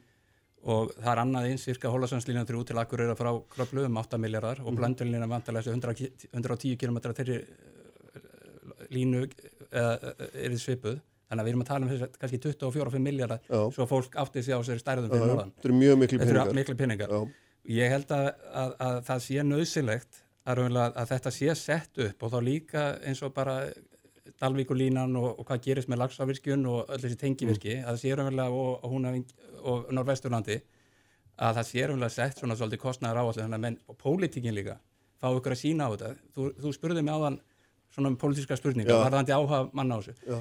og það er annað eins cirka hólasanslínan þrjú til akkur er að frá kröflu um 8 miljardar og vantarlega þessu 100 ki- 110 km þeirri eh, línu er þið svipuð. Þannig að við erum að tala um þessu kannski 24-5 miljardar svo fólk átti sig á sér stærðum fyrir norðan. Þetta eru mjög miklu eru peningar. miklu peningar. Ég held að, að, að það sé nöðsilegt að, raunverulega að þetta sé sett upp og þá líka eins og bara Dalvíkulínan og, og hvað gerist með lagsavirkjun og öll þessi tengivirki að það sé raunverulega og, og, Húnavík og Norrvesturlandi að það sé raunverulega sett svona svolítið þannig að menn og pólitíkin líka fá ykkur að sína á þetta. Þú, þú spurði mig áðan svona um pólitíska spurninga, Já. varðandi áhuga manna á þessu. já,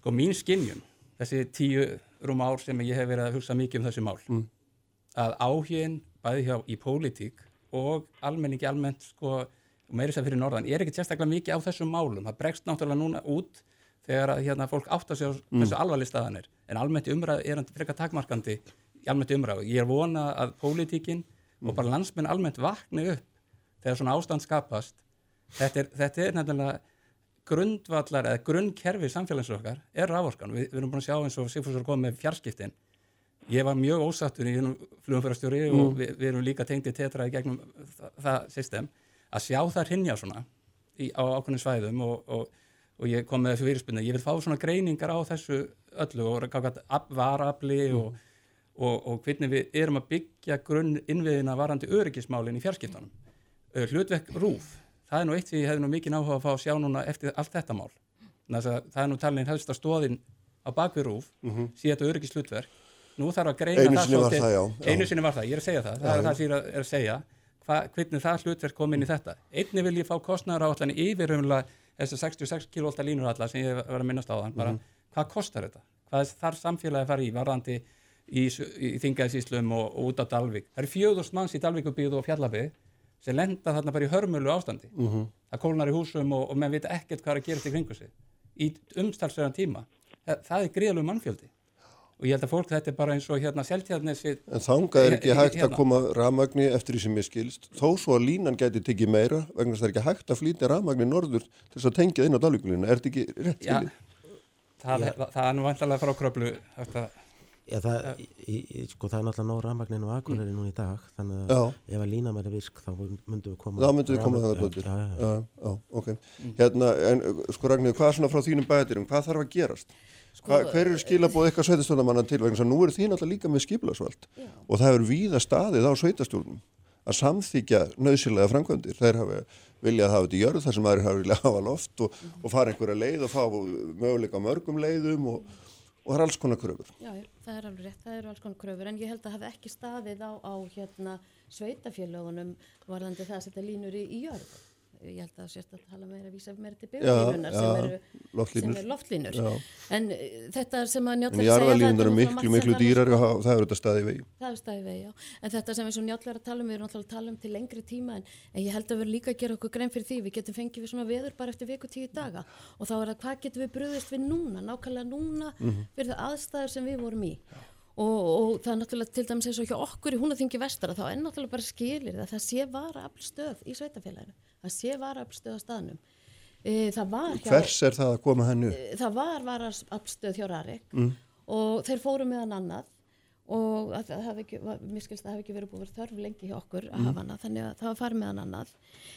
Sko mín skinnjun, þessi tíu rúma ár sem ég hef verið að hugsa mikið um þessi mál, Mm. að áhugin bæði hjá í pólitík og almenningi almennt sko, og meiri sem fyrir norðan, er ekki sérstaklega mikið á þessum málum. Það bregst náttúrulega núna út þegar að hérna, fólk átta sig á þessu alvarleg staðan er. En almennt í umræðu er hann frekar takmarkandi í almennt í umræðu. Ég er vona að pólitíkin og bara landsmenn almennt vakni upp þegar svona ástand skapast. Þetta er, þetta er nefnilega grundvallar eða grunnkerfi samfélagsins okkar er raforkan. Vi, við erum búin að sjá eins og Sigfúsur kom með fjarskiptin. Ég var mjög ósattur í flugumfærastjóri og við, við erum líka tengdi tetra í gegnum það, það system að sjá það hrinja svona í, á ákveðnum svæðum og, og, og ég kom með þessu fyrirspunni. Ég vil fá svona greiningar á þessu öllu og varafli og, og, og hvernig við erum að byggja grunn innviðina varandi öryggismálin í fjarskiptunum. Uh, Hlutverk rúf, það er nú eitt sem ég hefði nú mikið áhuga að fá að sjá núna eftir allt þetta mál. Það er nú talin helsta stóðin á bakvið rúf, mm -hmm. síðan þetta öryggishlutverk. Nú þarf að greina Einu það sinni svolítið- það, já, já. Einu sinni var það, ég er að segja það, það er það sem ég er að- segja. Hva, hvernig það hlutverk kom inn í þetta. Einni vil ég fá kostnæður áallan yfir umlega þessar 66 kV línur alla sem ég var að minnast á þann, bara hvað kostar þetta? Hvað þarf samfélagi að fara í varðandi í, í þingaðisíslum og, og út á Dalvík? Það eru fjöðust manns í Dalvíkubíð og Fjallabíð sem lenda þarna bara í hörmölu ástandi. Mm -hmm. Það kólnar í húsum og, og menn vita ekkert hvað er að gera til kringu sig. Í umstalsverðan tíma. Það, það er gríðalug mannfjöldi og ég held að fólk þetta er bara eins og hérna seltjarnesi En þangað er ekki hægt hérna. að koma ramagni eftir því sem ég skilst. Þó svo að línan geti tekið meira vegna þess að það er ekki hægt að flýta ramagni norður til þess að tengja inn á dalvíkulinu, er þetta ekki rétt ja, það, það, það er nú vantalega frá kröplu Já, það, í, í, sko, það er náttúrulega nóg rafmagnin og akureyri núna í dag þannig að ef að lína mér er virk þá myndum við koma þá myndum við koma það blöður já, já, já, ok. Hérna, en sko Ragnir, hvað er svona frá þínum bæðirum hvað þarf að gerast Hva, hver eru skilabóð eitthvað sveitastjórnamanna til vegna nú eru þín alltaf líka með skiplasvöld og það eru víða staðið á sveitastjórnum að samþykja nöðsilega framkvæmdir. Þeir hafa viljað hafa þetta í jörð þar sem aðri hafa viljað hafa loft og, og fara einhverja leið og fá möguleika mörgum leiðum og, og það er alls konar kröfur. Já, það er alveg rétt, það eru alls konar kröfur en ég held að hafa ekki staðið á, á hérna, sveitafélögunum varðandi það að setja línur í, í jörð ég held að sérst að tala meira að vísa meira til bygglínunar sem eru loftlínur, loftlínur. en uh, þetta sem að njáttlega segja jarðalínur eru miklu, miklu dýrar og það eru þetta staði vegi. Það er staði vegi, já, en þetta sem við svo njáttlega tala um, við erum náttúrulega að tala um til lengri tíma en, en ég held að við erum líka að gera okkur grein fyrir því við getum fengið við svona veður bara eftir viku tíu daga. Og þá er það hvað getum við bröðist við núna nákvæmlega núna mm -hmm. fyrir það aðstæður sem við vorum í Og, og það er náttúrulega til dæmis eins og hjá okkur í húnaþingi vestara þá er náttúrulega bara skilir það það sé vara aflstöð í sveitafélaginu það sé vara aflstöð á staðnum e, hjá, Hvers er það að koma hennu? E, það var vara aflstöð hjá Rarik mm. og þeir fóru meðan annað og það hef ekki, mér skilst að það hef ekki verið búið þörf lengi hjá okkur að mm. hafa hana þannig að það var farið meðan annað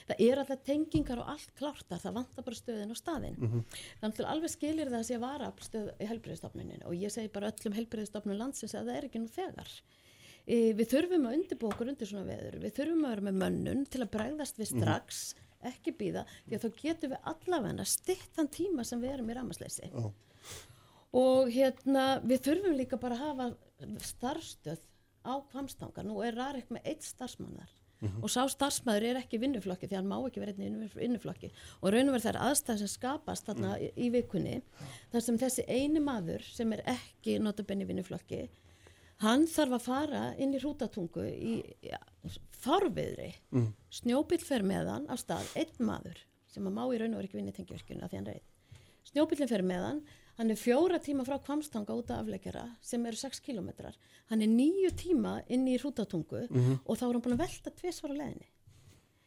það er alltaf tengingar og allt klártar það vantar bara stöðin á staðin mm -hmm. þannig að alveg skilir það að sé vara stöð í helbriðstofnunin og ég segi bara öllum helbriðstofnun landsins að það er ekki nú þegar e, við þurfum að undirbú okkur undir svona veður, við þurfum að vera með mönnun til að bregðast við mhm. strax mm -hmm. ekki býða, því að þá getum við allavega stitt þann tíma sem við erum í ramasleysi oh. Og hérna við þurfum líka bara að hafa starfstöð á kvamstanga, nú er Rarik með eitt starfsmannar mm -hmm. og sá starfsmæður er ekki vinnuflokki því hann má ekki vera einnig vinnuflokki. Og raun og verð þær aðstæð sem skapast þarna mm í, vikunni þar sem þessi eini maður sem er ekki notabenni vinnuflokki hann þarf að fara inn í hrútatungu í ja, farviðri. Mm. snjóbill fer með hann á stað, einn maður sem að má í raun og verð ekki vinni tengjörkjuna því hann reyð snjóbillin fer með hann Hann er fjóra tíma frá kvamstanga út af aflegjara sem eru 6 kilometrar. Hann er nýju tíma inn í hrútatungu mm -hmm. og þá er hann búin að velta tviðsvara leðinni.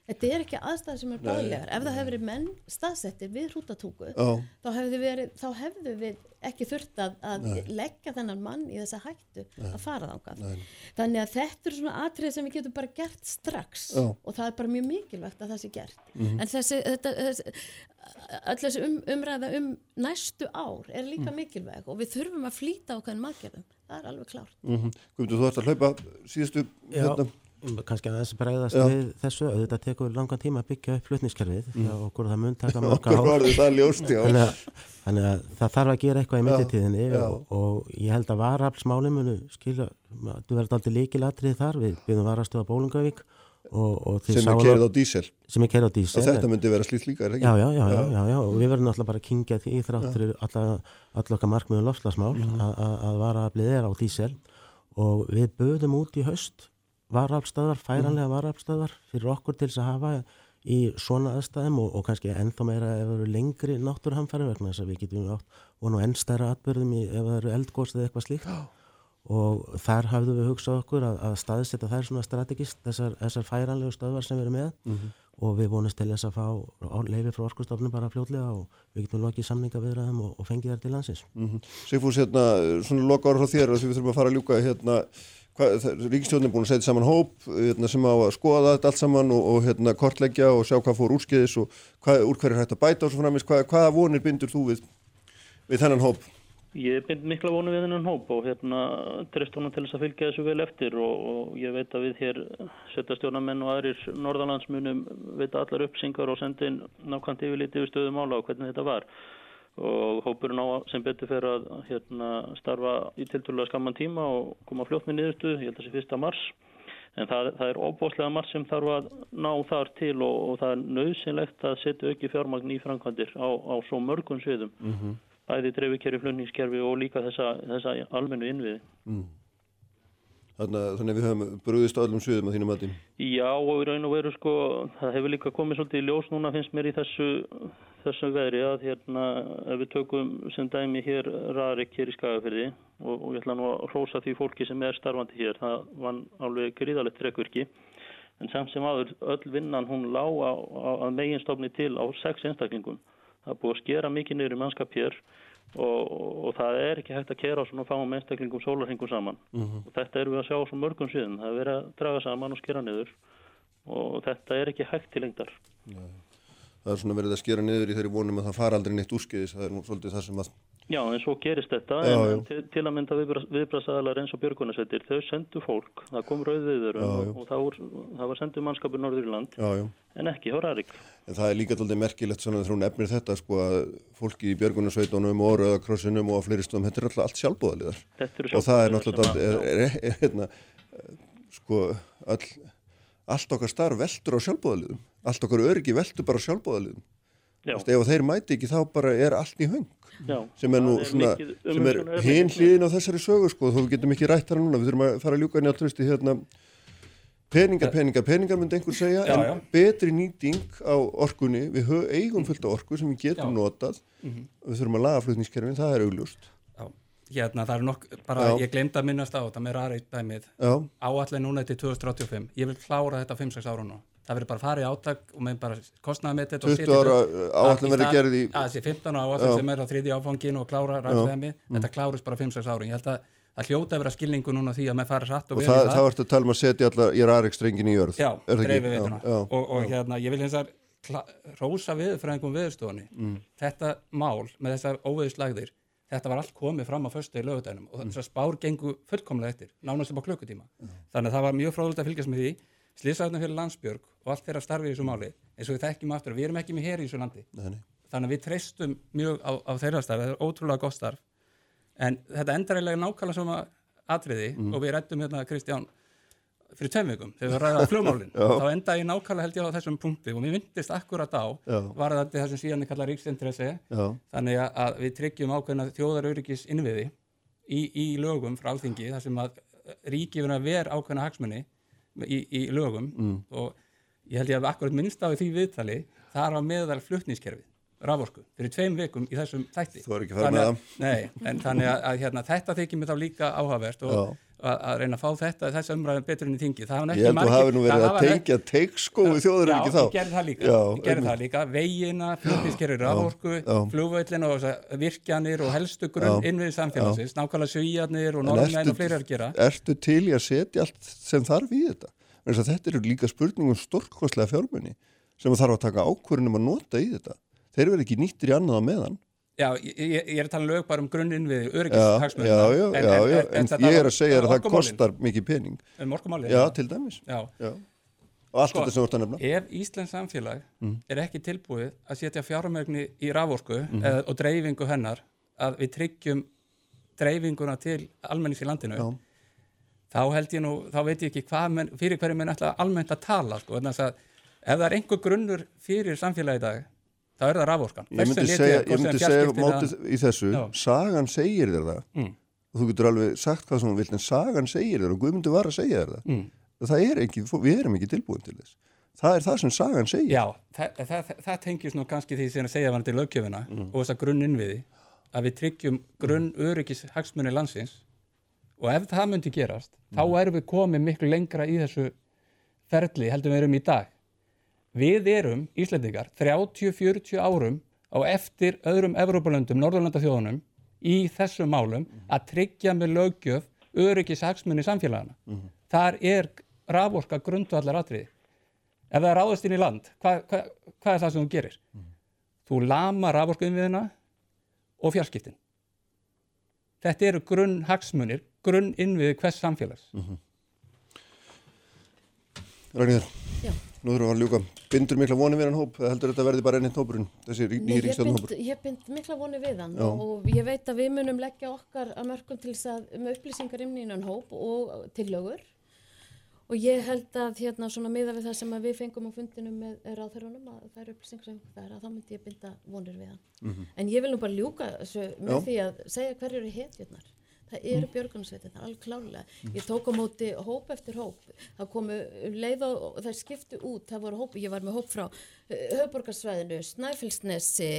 Þetta er ekki aðstæði sem er báðlegar. Ef það hefur verið menn staðsettir við hrútatungu oh. þá, þá hefðu við ekki þurft að, að leggja þennan mann í þessa hættu Nei. að fara þángað. Þannig að þetta er svona atrið sem við getum bara gert strax oh. og það er bara mjög mikilvægt að það sé gert. Mm -hmm. En þessi, þetta, þessi öll þessi um, umræða um næstu ár er líka mm. mikilvæg og við þurfum að flýta okkar maðurgerðum, það er alveg klárt mm -hmm. Guðmundur, þú ert að hlaupa síðustu hérna. Kannski að þessi bregðast Já. við þessu, þetta tekur langan tíma að byggja upp flutniskerfið mm. og okkur það mun taka mörg ár. þannig að það þarf að gera eitthvað í mynditíðinni og, og ég held að varaflsmáli munu skilja, þú verður aldrei líkilatrið þar, við byrjum varastöða Bólungavík Og, og sem er kerið á dísel sem er kerið á dísel og þetta myndi vera slíkt líka? Já, já, já, já, já. og við verðum alltaf bara að kingja því þráttur allokkar markmiðum lofslagsmál mm. að varaaflið er á dísel og við böðum út í haust varaafstöðar, færanlega mhm. varaafstöðar fyrir okkur til þess að hafa í svona aðstæðum og, og kannski ennþá meira ef það eru lengri náttúrhamfæri vegna þess að við getum átt og nú ennstæra atbyrðum í, ef það eru eldgóðs eða eitthvað slíkt og þar hafðu við hugsað okkur að, að staðsetja þær svona strategist þessar, þessar færanlegu stöðvar sem við erum með mm -hmm. og við vonumst til þess að fá leiði frá orkustofnum bara fljóðlega og við getum lokið samninga viðraðum og, og fengið þær til landsins mm -hmm. Sigfús, hérna, svona loka ára frá þér því við þurfum að fara að ljúka hérna Ríkistjónin er búin að setja saman hóp hérna, sem á að skoða þetta allt saman og, og hérna, kortleggja og sjá hvað fór úrskiðis og hvað, úr hverju hægt að bæta og svo framins, hvað, hvaða vonir bindur þú við, við þennan hóp? Ég bind mikla vonu við hennan hóp og hérna trefst honum til þess að fylgja þessu vel eftir og, og ég veit að við hér setjastjórnamenn og aðrir norðalandsmunum veit allar uppsingar og sendin nákvæmt yfirliti yfir stöðum ála og hvernig þetta var og hópurinn á sem betur fyrir að hérna, starfa í tilturlega skamman tíma og koma fljótt með niðurstu, ég held að það sé fyrsta mars. En það, það er óbóslega margt sem þarf að ná þar til og, og það er nöðsynlegt að setja auki fjármagn í framkvæmdir á, á svo mörgum sviðum. Mm -hmm bæði dreifikerfi, flunningskerfi og líka þessa, þessa almennu innviði. Að- þannig að við höfum brúðist á öllum sviðum að þínum mati. Já og í raun og veru sko, það hefur líka komið svolítið í ljós núna finnst mér í þessu, þessu veðri að hérna ef við tökum sem dæmi hér Rarik hér í Skagafyrði og, og ég ætla nú að hrósa því fólki sem er starfandi hér, það var alveg gríðalegt trekkvirki en samt sem aður öll vinnan hún lá á, á, að meginstofni til á sex einstaklingum. Það er búið að skera mikið niður í mannskap hér og, og það er ekki hægt að kera á svona fáum einstaklingum sólarhingum saman. Og þetta erum við að sjá á mörgum sviðum. Það er verið að draga saman og skera niður og þetta er ekki hægt til lengdar Það er svona verið að skera niður í þeirri vonum að það fara aldrei neitt úrskeiðis. Það er nú svolítið það sem að, Já, en svo gerist þetta Já, en já. til, til að mynda viðbrasaðalar eins og björgunarsveitir, þau sendu fólk það kom rauð viður Já, já. og, og það, var, það var sendu mannskapur Norður í land já, já. en ekki hjá Rarik En það er líka alltaf merkilegt svona þegar hún efnir þetta sko að fólki í björgunarsveitunum og rauðakrossinum og á fleiri stöðum, þetta er alltaf allt sjálfbúðaliðar. Og það er náttúrulega, hérna, sko, all, allt okkar starf veltur á sjálfbúðaliðum. Allt okkar öryggi veltur bara á sjálfbúðaliðum. Já, Þú veist, ef þeir mæti ekki þá bara er allt í höng. já, sem er nú það svona, sem er hinn hlýðin á þessari sögu sko, þó við getum ekki rætt hana núna, við þurfum að fara að ljúka henni á trösti hérna, peninga, peninga, peninga myndi einhver segja, Já, en já. betri nýting á orkunni, við hö, eigum fullt af orku sem við getum Já. Mhm. notað, við þurfum að laga flutningskerfin, það er augljóst. Já, hérna það er nokk, bara Já. ég glemd að minnast á þetta með rarið dæmið, Já, áallega núna til 2035, ég vil klára þetta 5-6 ára nú. Það verður bara farið í átak og með bara kostnaði með þetta 20 ára áætlun verður gerð í- Já, þessi 15 ára áallin Já. sem er á þriði áfangin og klára ræðsvegmi, Mm. þetta klárust bara 5-6 ára. Ég held að það hljóta að vera skilningu núna því að með fara hratt og og það, það ertu að tala um að setja alla í rarekstrengin í jörð. Já, það. Já, já. Og, og hérna, ég vil hins að rósa viðfræðingum viðstofunni. Mm. Þetta mál með þessar óveðuslagðir, þetta var allt komið fram á föstu í lögudænum og þessar spár gengu fullkomlega eftir, nánast upp á klukkutíma. Þannig að það var mjög fróðulegt að fylgjast með því. Slýsarðin fyrir landsbjörg og allt þeirra starfi í þessu máli, eins og við þekkjum aftur, við erum ekki með hér í þessu landi. Nei, nei. Þannig að við treystum mjög á, á þeirra starf, það er ótrúlega gott starf. En þetta endar eiginlega nákvæmlega sama atriði Mm. og við rættum hérna Kristján fyrir tveim vikum þegar við ræðum flugmálin þá endaði ég nákvæmlega held ég á þessum punkti og mér myndist akkurat á Já. var þetta það sem síðan er kallað ríksinteresse þannig að, að við tryggjum ákveðna þjóðaröryggis innviði í, í lögum frá alþingi þar sem að ríki verið að vera ákveðna hagsmunni í, í lögum Mm. og ég held ég að akkurat minnst á því viðtali þar var meðal flutningskerfi raforku, fyrir tveim vikum í þessum þætti Þú er ekki að fara með að- Nei, en þannig að, að hérna, þetta þykir mér þá líka áhugavert og Já. Að, reyna að fá þetta þess umræðum betur inn í þingi það hafa ég held að hafi nú verið að tengja teikskó við þjóður Já, ekki þá. ég gerði það líka, Já, gerði það líka vegina, flutniskerri raforku já. flugvöllin og virkjanir og helstu grunn Já, innvið samfélagsins nákvæmlega svíjarnir og En norðmenn og fleiri að gera Ertu til í að setja allt sem þarf í þetta? Þess að Þetta eru líka spurningum stórkostlega fjármunni sem þarf að taka ákvörðunum að nota í þetta. Þeir verður ekki nýttir í annað. Já, ég, ég er að tala um lög bara um grunn innvið Já, öryggishagsmunna já, já, já, já, en þetta ég er að segja að það kostar mikið pening. um orkumálin, Já, til dæmis. já. Já. Og allt Sko, þetta sem þú ert að nefna. Ef Íslands samfélag Mm. er ekki tilbúið að setja fjármögni í raforku Mhm. eða, og dreifingu hennar að við tryggjum dreifinguna til almennings í landinu Já. þá held ég nú, þá veit ég ekki hvað menn, fyrir hverju menn ætla almennt að tala sko, vegna þess að ef það er einhver grunnur fyrir samfélagi í dag þá er það raforkan Ég myndi segja, ég myndi segja mótið í þessu, Já. sagan segir þér það Mm. þú getur alveg sagt hvað sem þú vilt en sagan segir þér og Guðmundur var að segja þér það. Mm. Það er ekki, við erum ekki tilbúin til þess. Það er það sem sagan segir. Já, það, það, það, það tengis nú kannski því sem að segja varandi löggjöfina Mm. og þessa grunninnviði að við tryggjum grunn öryggis hagsmunni landsins og ef það myndi gerast þá Mm. erum við komið miklu lengra í þessu ferli heldur við erum í dag við erum Íslendingar 30-40 árum á eftir öðrum Evrópulöndum, Norðurlandaþjóðunum í þessum málum að tryggja með löggjöf öryggis hagsmunni samfélagana þar er raforka grundvallar atriði ef það er ráðast inn í land hvað, hvað, hvað er það sem þú gerir? Þú lama raforkuinviðina og fjarskiptin. Þetta eru grunn hagsmunir grunn innviði hvers samfélags. Ragnir, Já. Nú þurfum við að ljúka. Bindur mikla vonið við hann hóp, eða heldur þetta verði bara ennitt hópurinn, þessi rí- Nei, nýri ég, bind, mikla voni við hann Já. og ég veit að við munum leggja okkar að mörgum til þess að með upplýsingar inn í innan hóp og tillögur og ég held að hérna svona miða við það sem við fengum á fundinum með ráðherrunum að það er upplýsingar sem það er að þá myndi ég binda vonir við hann. En ég vil nú bara ljúka með Já. því að segja hverju eru hetjurnar. Það eru björgunarsveitir, það er alveg klárlega. Ég tók á móti hóp eftir hóp. Það komu um leið og þær skiptu út, það voru hóp, ég var með hóp frá höfborgarsvæðinu, Snæfellsnesi,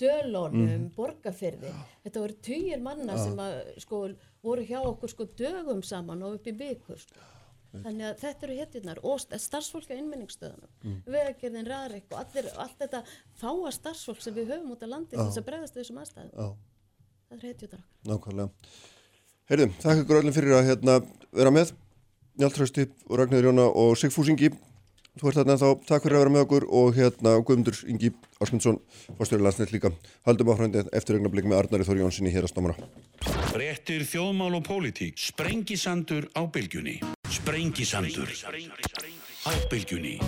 Dölónum, Borgafyrði. Þetta voru tugir manna sem að, sko, voru hjá okkur sko dögum saman og upp í vikur. Sko. Þannig að þetta eru hetjurnar og st- starfsfólk á innmenningsstöðunum, mm. vegagerðin, ræðrik og allir, allt þetta fáa starfsfólk sem við höfum út á landi til þess að bregðast þessum aðstæðum. Já, Það eru nákvæmlega. Heyrðum, þakka ykkur öllum fyrir að hérna, vera með. Njáltrösti og Ragnarður Jóna og Sigfús Ingi. Þú ert þarna þá, takk fyrir að vera með okkur og hérna Guðmundur Ingi Ásmundsson, fórstjóri landsnett líka. Haldum áfrandi eftir augnablik með Arnari Þóri Jónssoni hér að stómara. Fréttir þjóðmál og pólitík. Sprengisandur á bylgjunni. Sprengisandur á bylgjunni.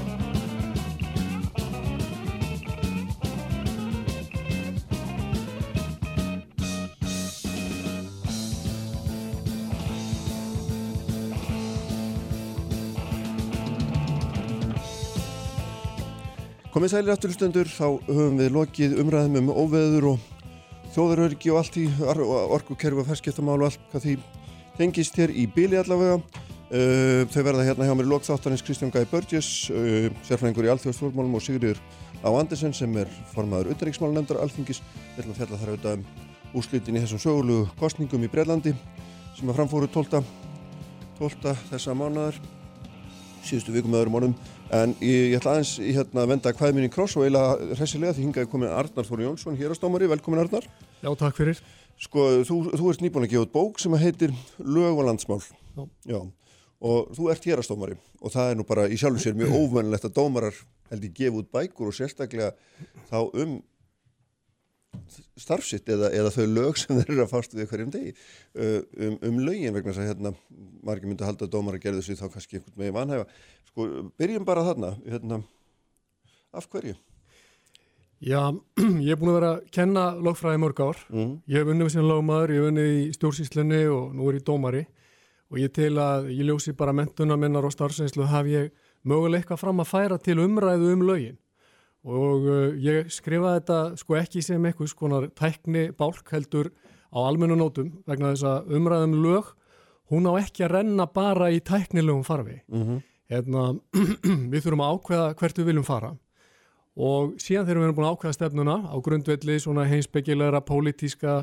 Komið sælir aftur stundur, þá höfum við lokið umræðum um óveður og þjóðaröryggi og allt í orkukerfi og ferskiptamál og allt hvað því tengist hér í bíli allavega. Uh, þau verða hérna hjá mér í lokþáttarins Kristján Gæi Börgjes, uh, sérfræðingur í alþjóðstjórnmálum og Sigurður Á Andersen sem er formaður utanriksmálanemndar alþingis. Við ætlum að fjalla þar auðvitað um úrslitin í þessum sögulegu kostningum í Breitlandi sem að framfóru 12. 12. þessa mánuðar síðustu vikum öðrum orðum en ég, ég ætla aðeins í hérna að venda hvað minni kross og eiginlega hressilega því hingaði komin Arnar Þóri Jónsson hér að stómari, velkomin Arnar Já, takk fyrir. Sko, þú, þú ert nýbúin að gefa út bók sem heitir Lög og landsmál Já. Já. og þú ert hér að stómari og það er nú bara í sjálfu sér mjög óvönlegt að dómarar held ég gefa út bækur og sérstaklega þá um starfsitt eða, eða þau lög sem þeir eru að fást við hverjum degi uh, um, um lögin vegna þess að hérna margir myndi að halda að dómar að gerðu sig þá kannski einhvern veginn vanhæfa sko, byrjum bara þarna hérna, af hverju? Já, ég er búin að vera að kenna lögfræði mörg ár. Mm. Ég hef unnið sinna lögmaður, ég hef unnið í stjórnsýslunni og nú er ég dómari og ég til að ég ljósi bara mentuna minnar og starfseinslu haf ég mögulega eitthvað fram að færa til umræðu um lögin og uh, ég skrifaði þetta sko ekki sem eitthvað skonar tækni bálk heldur á almennu nótum vegna þess að umræðum lög hún á ekki að renna bara í tæknilegum farfi. Mm Hérna, við þurfum að ákveða hvert við viljum fara og síðan þegar við erum búin að ákveða stefnuna á grundvelli svona heimsbyggilegra pólitíska,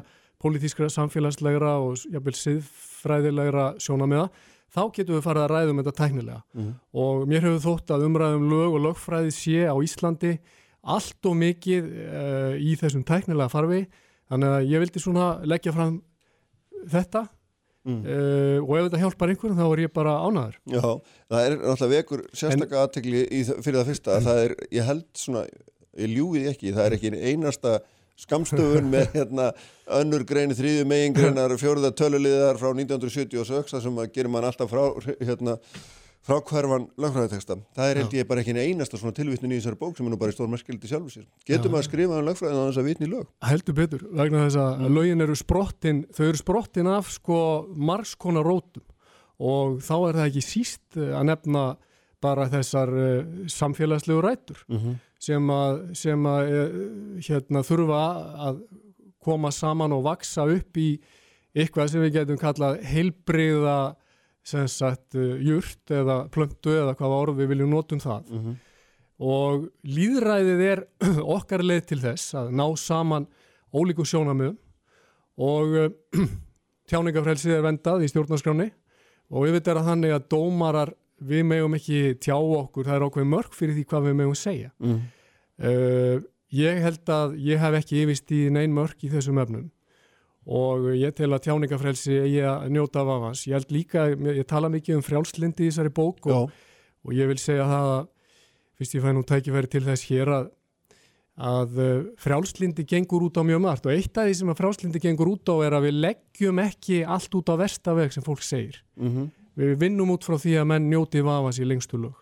pólitískra samfélagslegra og jafnvel siðfræðilegra sjónamiða, þá getum við farið að ræðum þetta tæknilega Mhm. og mér hefur þótt að umræðum lög og lögfræði sé á Íslandi allt og mikið uh, í þessum tæknilega farfi þannig að ég vildi svona leggja fram þetta Mm. uh, og ef þetta hjálpar einhverjum þá er ég bara ánaður Já, það er náttúrulega vekur sérstakka aðtegli fyrir það fyrsta að það er, ég held svona, ég ljúið ekki, það er ekki einasta skamstöfun með hérna önnur greini þrýðu megin greinar fjóruða töluliðar frá 1976 þar sem að gerir mann alltaf frá hérna frá hverfan lögfræðiteksta. Það er held ég bara ekki einasta svona tilvitnin í þessari bók sem er nú bara í stór merskildi sjálfu sér. Getum Já. að skrifa um lögfræðin á þess að vitni lög? heldur betur vegna þess að lögin eru sprottin þau eru sprottin af sko margskona rótum og þá er það ekki síst eh, að nefna bara þessar uh, samfélagslegu rætur Mhm. Sem að, sem að uh, hérna þurfa að koma saman og vaksa upp í eitthvað sem við getum kallað heilbriða sagt uh, jurt eða plöntu eða hvaða orð við viljum notum það Mhm. og líðræðið er okkar leið til þess að ná saman ólíku sjónamöðum og uh, tjáningafrelsið er vendað í stjórnarskráni og við veitum að þannig að dómarar við megum ekki tjá okkur, það er ákveð mörg fyrir því hvað við megum segja. Mm. Uh, ég held að ég hef ekki yfist í neyn mörg í þessum efnum og ég tel að tjáningafrelsi eigi að njóta af avans. Ég held líka, ég, ég tala mikið um frjálslindi í þessari bók og, og ég vil segja það að fyrst ég fæ nú tækifæri til þess hér að, að uh, frjálslindi gengur út á mjög margt og eitt af því sem að frjálslindi gengur út á er að við leggjum ekki allt út á verstaveg sem fólk segir. mhm, Við vinnum út frá því að menn njóti vafans í lengstu lög.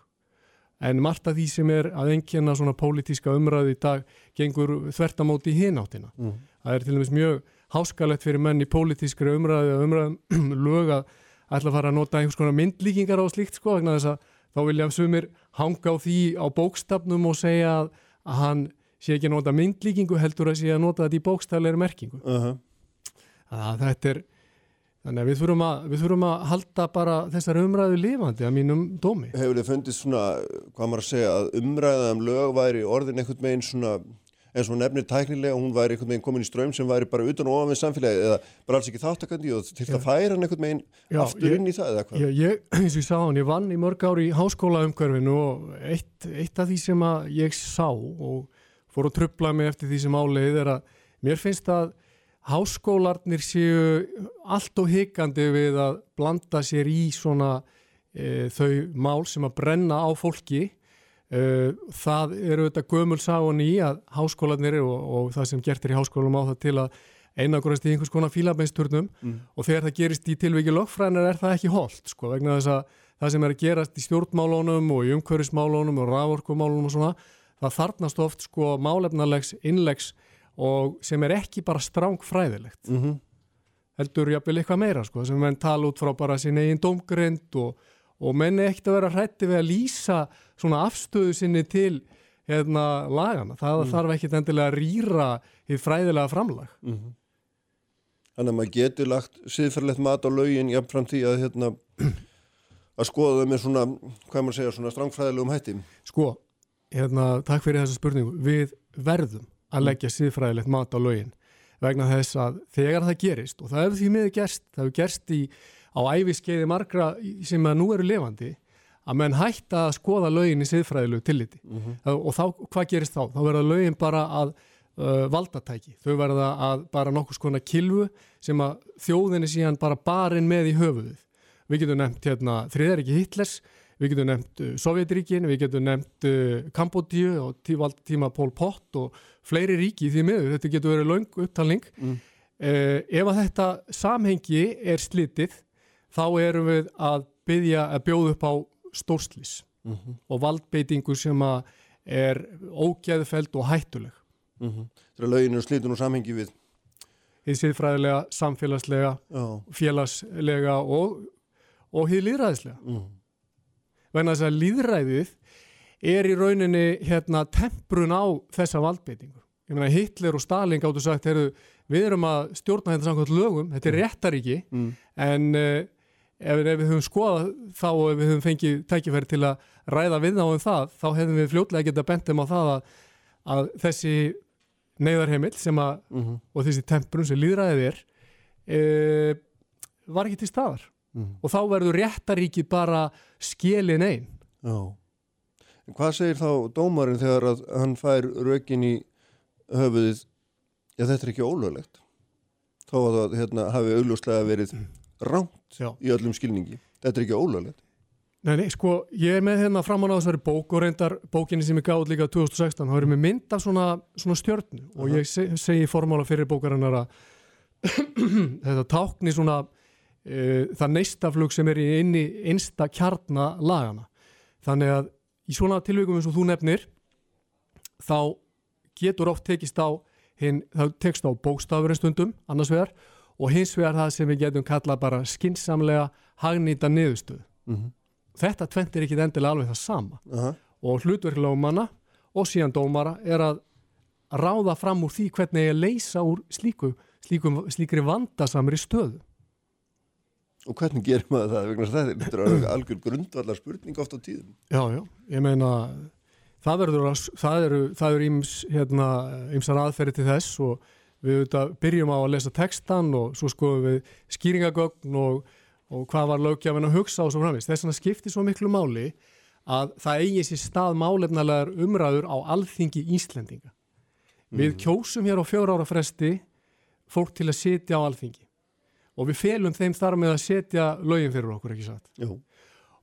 En margt af því sem er að engjana svona pólitíska umræði í dag gengur þvertamóti í hináttina. mhm. Það er til dæmis mjög háskalegt fyrir menn í pólitískri umræði og umræðum lög að, ætla að fara að nota einhvers konar myndlíkingar á slíkt sko vegna þess að þá vilja sumir hanga á því á bókstafnum og segja að, að hann sé ekki að nota myndlíkingu heldur að sé að nota þetta í bókstafleiri merkingu. Uh -huh. að þetta er þannig að við þurfum að, við þurfum að halda bara þessar umræðu lifandi að mínum dómi. Hefur þið fundið svona, hvað maður að segja, að umræða um lög væri orðin einhvern veginn svona eins og nefnir tæknilega hún væri einhvern veginn komin í ströym sem væri bara utan og ofan við samfélagi eða bara alls ekki þáttakandi og til að færa hann einhvern veginn Já, aftur ég, inn í það eða hvað? Ég, ég, eins og ég sá hann, ég vann í mörg ári í háskólaumkörfinu og eitt, eitt af því sem ég sá og fór að tröfla mig eftir því sem áleið er að mér finnst að háskólarnir séu allt og hikandi við að blanda sér í svona e, þau mál sem að brenna á fólki e, það eru þetta gömulsáan í að háskólarnir og, og það sem gert er í háskólanum á það til að einagurast í einhvers konar fílabeinsturnum mm. og þegar það gerist í tilviki lögfræðinar er það ekki holdt sko vegna þess að það sem er að gerast í stjórnmálónum og í umhverfismálónum og rávorkumálónum og svona það þarnast oft sko málefnarlegs innlegs og sem er ekki bara stráng fræðilegt mm -hmm. heldur jáfnvel eitthvað meira sko, sem menn tala út frá bara sín eigin domgrind og, og menn ekkert að vera hrætti við að lýsa svona afstöðu sinni til hérna lagana, það mm. þarf ekkert endilega að rýra í fræðilega framlag mm -hmm. Þannig að maður getur lagt siðferðilegt mat á laugin jafnfram því að hérna að skoða þau með svona, hvað maður segja, svona strangfræðilegum hætti Sko, hérna, takk fyrir þessa spurningu, við verðum að mm. leggja síðfræðilegt mat á lögin vegna þess að þegar það gerist og það hefur því miður gerst, það hefur gerst í, á æfiskeiði margra sem að nú eru levandi að menn hætta að skoða lögin í síðfræðilegu tilliti mm -hmm. og þá, hvað gerist þá? Þá verða lögin bara að uh, valdatæki, þau verða að bara nokkus konar kilvu sem að þjóðinni síðan bara barinn með í höfuðið. Við getum nefnt hérna þriðariki Hitlers Við getum nefnt Sovjetríkin, við getum nefnt Kambodíu og tíma Pól Pott og fleiri ríki því miður. Þetta getur verið laung upptalning. Mm. Uh, ef að þetta samhengi er slitið, þá erum við að, byggja, að bjóða upp á stórslis mm -hmm. og valdbeitingu sem er ógæðfæld og hættuleg. Mm -hmm. Þetta er löginu slitun og samhengi við? Þið séð fræðilega, samfélagslega, Já. félagslega og, og hýð líðræðislega. -hmm vegna þess að líðræðið er í rauninni hérna temprun á þessa valdbeitingu. Ég meina Hitler og Stalin gáttu sagt, heru, við erum að stjórna þetta samkvæmt lögum, þetta er mm. réttaríki, mm. en uh, ef, ef við höfum skoðað þá og ef við höfum fengið tækifæri til að ræða við á um það, þá hefðum við fljótlega getað bentum á það að, að þessi neyðarheimill sem að, mm -hmm. og þessi temprun sem líðræðið er, uh, var ekki til staðar mm. og þá verður réttaríki bara skilin einn Já, en hvað segir þá dómarinn þegar að hann fær rökin í höfuðið já þetta er ekki ólöglegt þá að það hérna, hafi augljóslega verið ránt já. í öllum skilningi þetta er ekki ólöglegt Nei, nei, sko, ég er með hérna framan á þessari bók og reyndar bókinni sem ég gáð líka 2016, þá erum við mynd af svona, svona stjörnu uh -huh. og ég seg, segi formála fyrir bókarinnar að þetta tákni svona uh, það neistaflug sem er í einsta kjarnalagana. Þannig að í svona tilvíkum eins og þú nefnir þá getur oft tekist á hinn, það tekst á bókstafurinn stundum annars vegar og hins vegar það sem við getum kalla bara skinsamlega hagnýta niðurstöð. Mm -hmm. Þetta tventir ekki endilega alveg það sama uh -huh. og hlutverklega um manna og síðan dómara er að ráða fram úr því hvernig ég leysa úr slíku, slíku, slíkri vandasamri stöðu. Og hvernig gerir maður það? Vegna þetta er algjör grundvallar spurning oft á tíðum. Já, já, ég meina það verður að, það eru, það eru íms, hérna, ímsar aðferði til þess og við auðvitað byrjum á að lesa textan og svo skoðum við skýringagögn og, og hvað var lögjafinn að hugsa og svo framvist. Þess vegna skiptir svo miklu máli að það eigi sér stað málefnalegar umræður á alþingi Íslendinga. Mm. Við kjósum hér á fjóra ára fresti fólk til að sitja á alþingi og við felum þeim þar með að setja lögin fyrir okkur, ekki satt? Jú.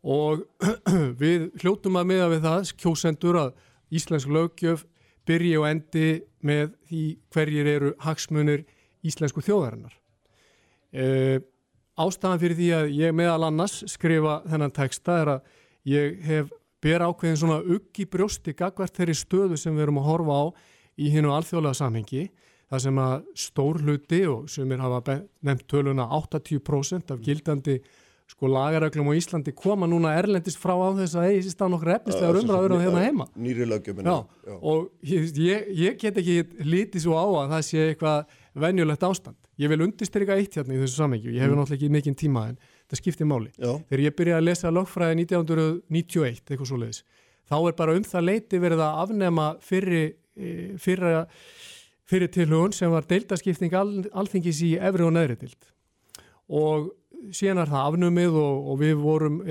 Og við hljóttum að miða við það, kjósendur að íslensk lögjöf byrji og endi með því hverjir eru hagsmunir íslensku þjóðarinnar. E, ástæðan fyrir því að ég meðal annars skrifa þennan texta er að ég hef ber ákveðin svona uggi brjósti gagvert þeirri stöðu sem við erum að horfa á í hinn og alþjóðlega samhengi það sem að stór hluti og sem er hafa nefnt töluna 80% af gildandi sko lagaröglum á Íslandi koma núna erlendist frá á þess að sér stað nokkur efnislegar umræður á hérna heima. Nýri lögjöfum. Já, já, og ég, ég get ekki lítið svo á að það sé eitthvað venjulegt ástand. Ég vil undistryka eitt hérna í þessu samengju, ég hef mm. náttúrulega ekki mikinn tíma en það skiptir máli. Já. Þegar ég byrjaði að lesa lögfræði 1991, eitthvað svo leiðis, þá er bara um það leiti verið að afnema fyrri, e, fyrra, fyrri tilhugun sem var deildaskipting al, alþingis í efri og neðri dild. Og síðan er það afnumið og, og við vorum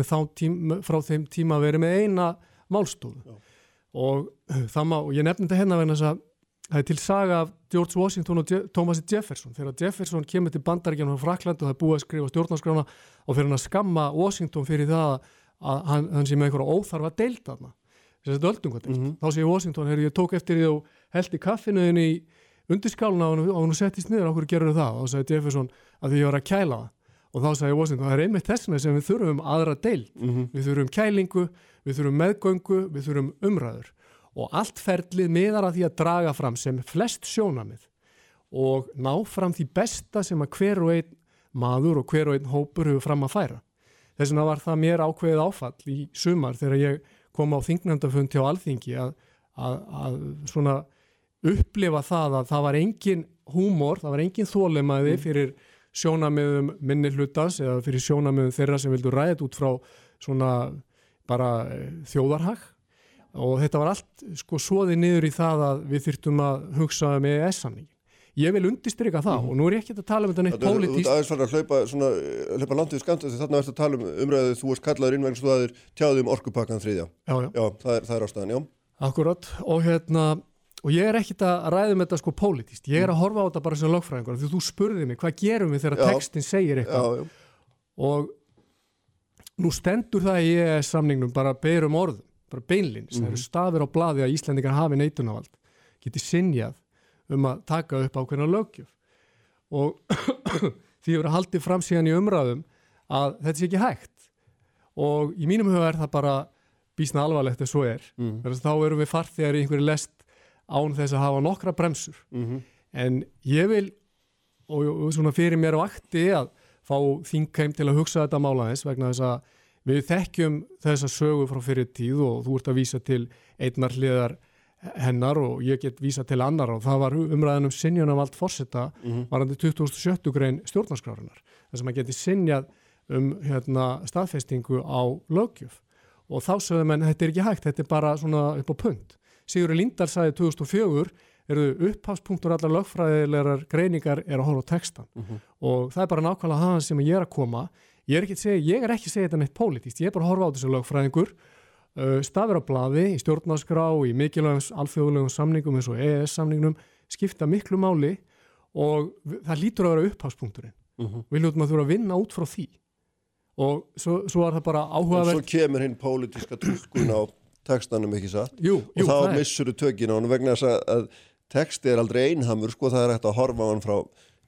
þá tíma, frá þeim tíma verið með eina málstofu. Og, má, og ég nefndi þetta hérna vegna þess að það er til saga af George Washington og Je Thomas Jefferson. Þegar Jefferson kemur til bandaríkjana frá Frakland og það er búið að skrifa stjórnarskrána og fyrir hann að skamma Washington fyrir það að hann, hann sé með einhverja óþarfa deilt þarna. Þess að þetta er öldungadeilt mm -hmm. þá segir Washington, herru ég tók eftir því og held í kaffinuðin í undirskáluna og hann settist niður, okkur gerur það og þá segir Jefferson að því ég var að kæla það og þá sagði Washington, það er einmitt þessuna sem við þurfum aðra deilt, mm -hmm. við þurfum kælingu, við þurfum meðgöngu, við þurfum umræður og allt ferlið miðar að því að draga fram sem flest sjónamið og ná fram því besta sem að hver og einn maður og hver og einn hópur hefur fram að færa. Þess vegna var það mér ákveðið áfall í sumar þegar ég kom á þingnefndafund hjá Alþingi að, að, að svona upplifa það að það var engin húmor, það var engin þólemaði mm. fyrir sjónamiðum minni hlutans eða fyrir sjónamiðum þeirra sem vildu ræðið út frá svona bara eh, þjóðarhag og þetta var allt sko svoði niður í það að við þyrtum að hugsa um EES-samningin. Ég vil undistryka það mm. og nú er ég ekki að tala um þetta neitt pólitíst. Þú ert aðeins farið að hlaupa, svona, hlaupa landið skant því þarna ert að tala um umræðið þú erst kallaður innverðins og það er tjáðið um orkupakkan þriðja. Já, já. Já, það er, það er ástæðan, já. Akkurat og hérna og ég er ekkit að ræðum þetta sko pólitíst ég er að horfa á þetta bara sem lögfræðingur því þú spurði mig hvað gerum við þegar já, textin segir eitthvað já, já. og nú stendur það í EES samningnum bara berum orðum, bara beinlins mm. það eru mhm. stafir á bladi að Íslandingar hafi neitunavald geti sinjað um að taka upp ákveðna lögjöf og því eru haldið fram síðan í umræðum að þetta sé ekki hægt og í mínum huga er það bara bísna alvarlegt ef svo er mm. þá erum við farþegar í einhverju lest án þess að hafa nokkra bremsur mm -hmm. en ég vil og, og svona fyrir mér á akti að fá þingheim til að hugsa þetta mála þess vegna þess að við þekkjum þessa sögu frá fyrir tíð og þú ert að vísa til einnar hliðar hennar og ég get vísa til annar og það var umræðan um sinjunum allt fórsetta mm -hmm. varandi 2070 grein stjórnarskrárunar þess að maður geti sinjað um hérna, staðfestingu á lögjöf og þá sögum en þetta er ekki hægt, þetta er bara svona upp á punkt Sigur Lindar sagði 2004 eru upphafspunktur allar lögfræðilegar greiningar er að horfa á textan mhm. -huh. og það er bara nákvæmlega það sem ég er að koma ég er ekki að segja, ég er ekki að segja þetta neitt pólitíst, ég er bara að horfa á þessu lögfræðingur uh, stafir á bladi, í stjórnarskrá í mikilvægum alþjóðlegum samningum eins og EES samningnum skipta miklu máli og það lítur að vera upphafspunkturinn uh -huh. við ljótum að þurfa að vinna út frá því og svo, svo er það bara áhugavert og svo kemur hinn pólitíska tólkun á textanum ekki satt. Jú, jú, og þá missur þú tökina og vegna þess að, að texti er aldrei einhamur sko það er hægt að horfa á hann frá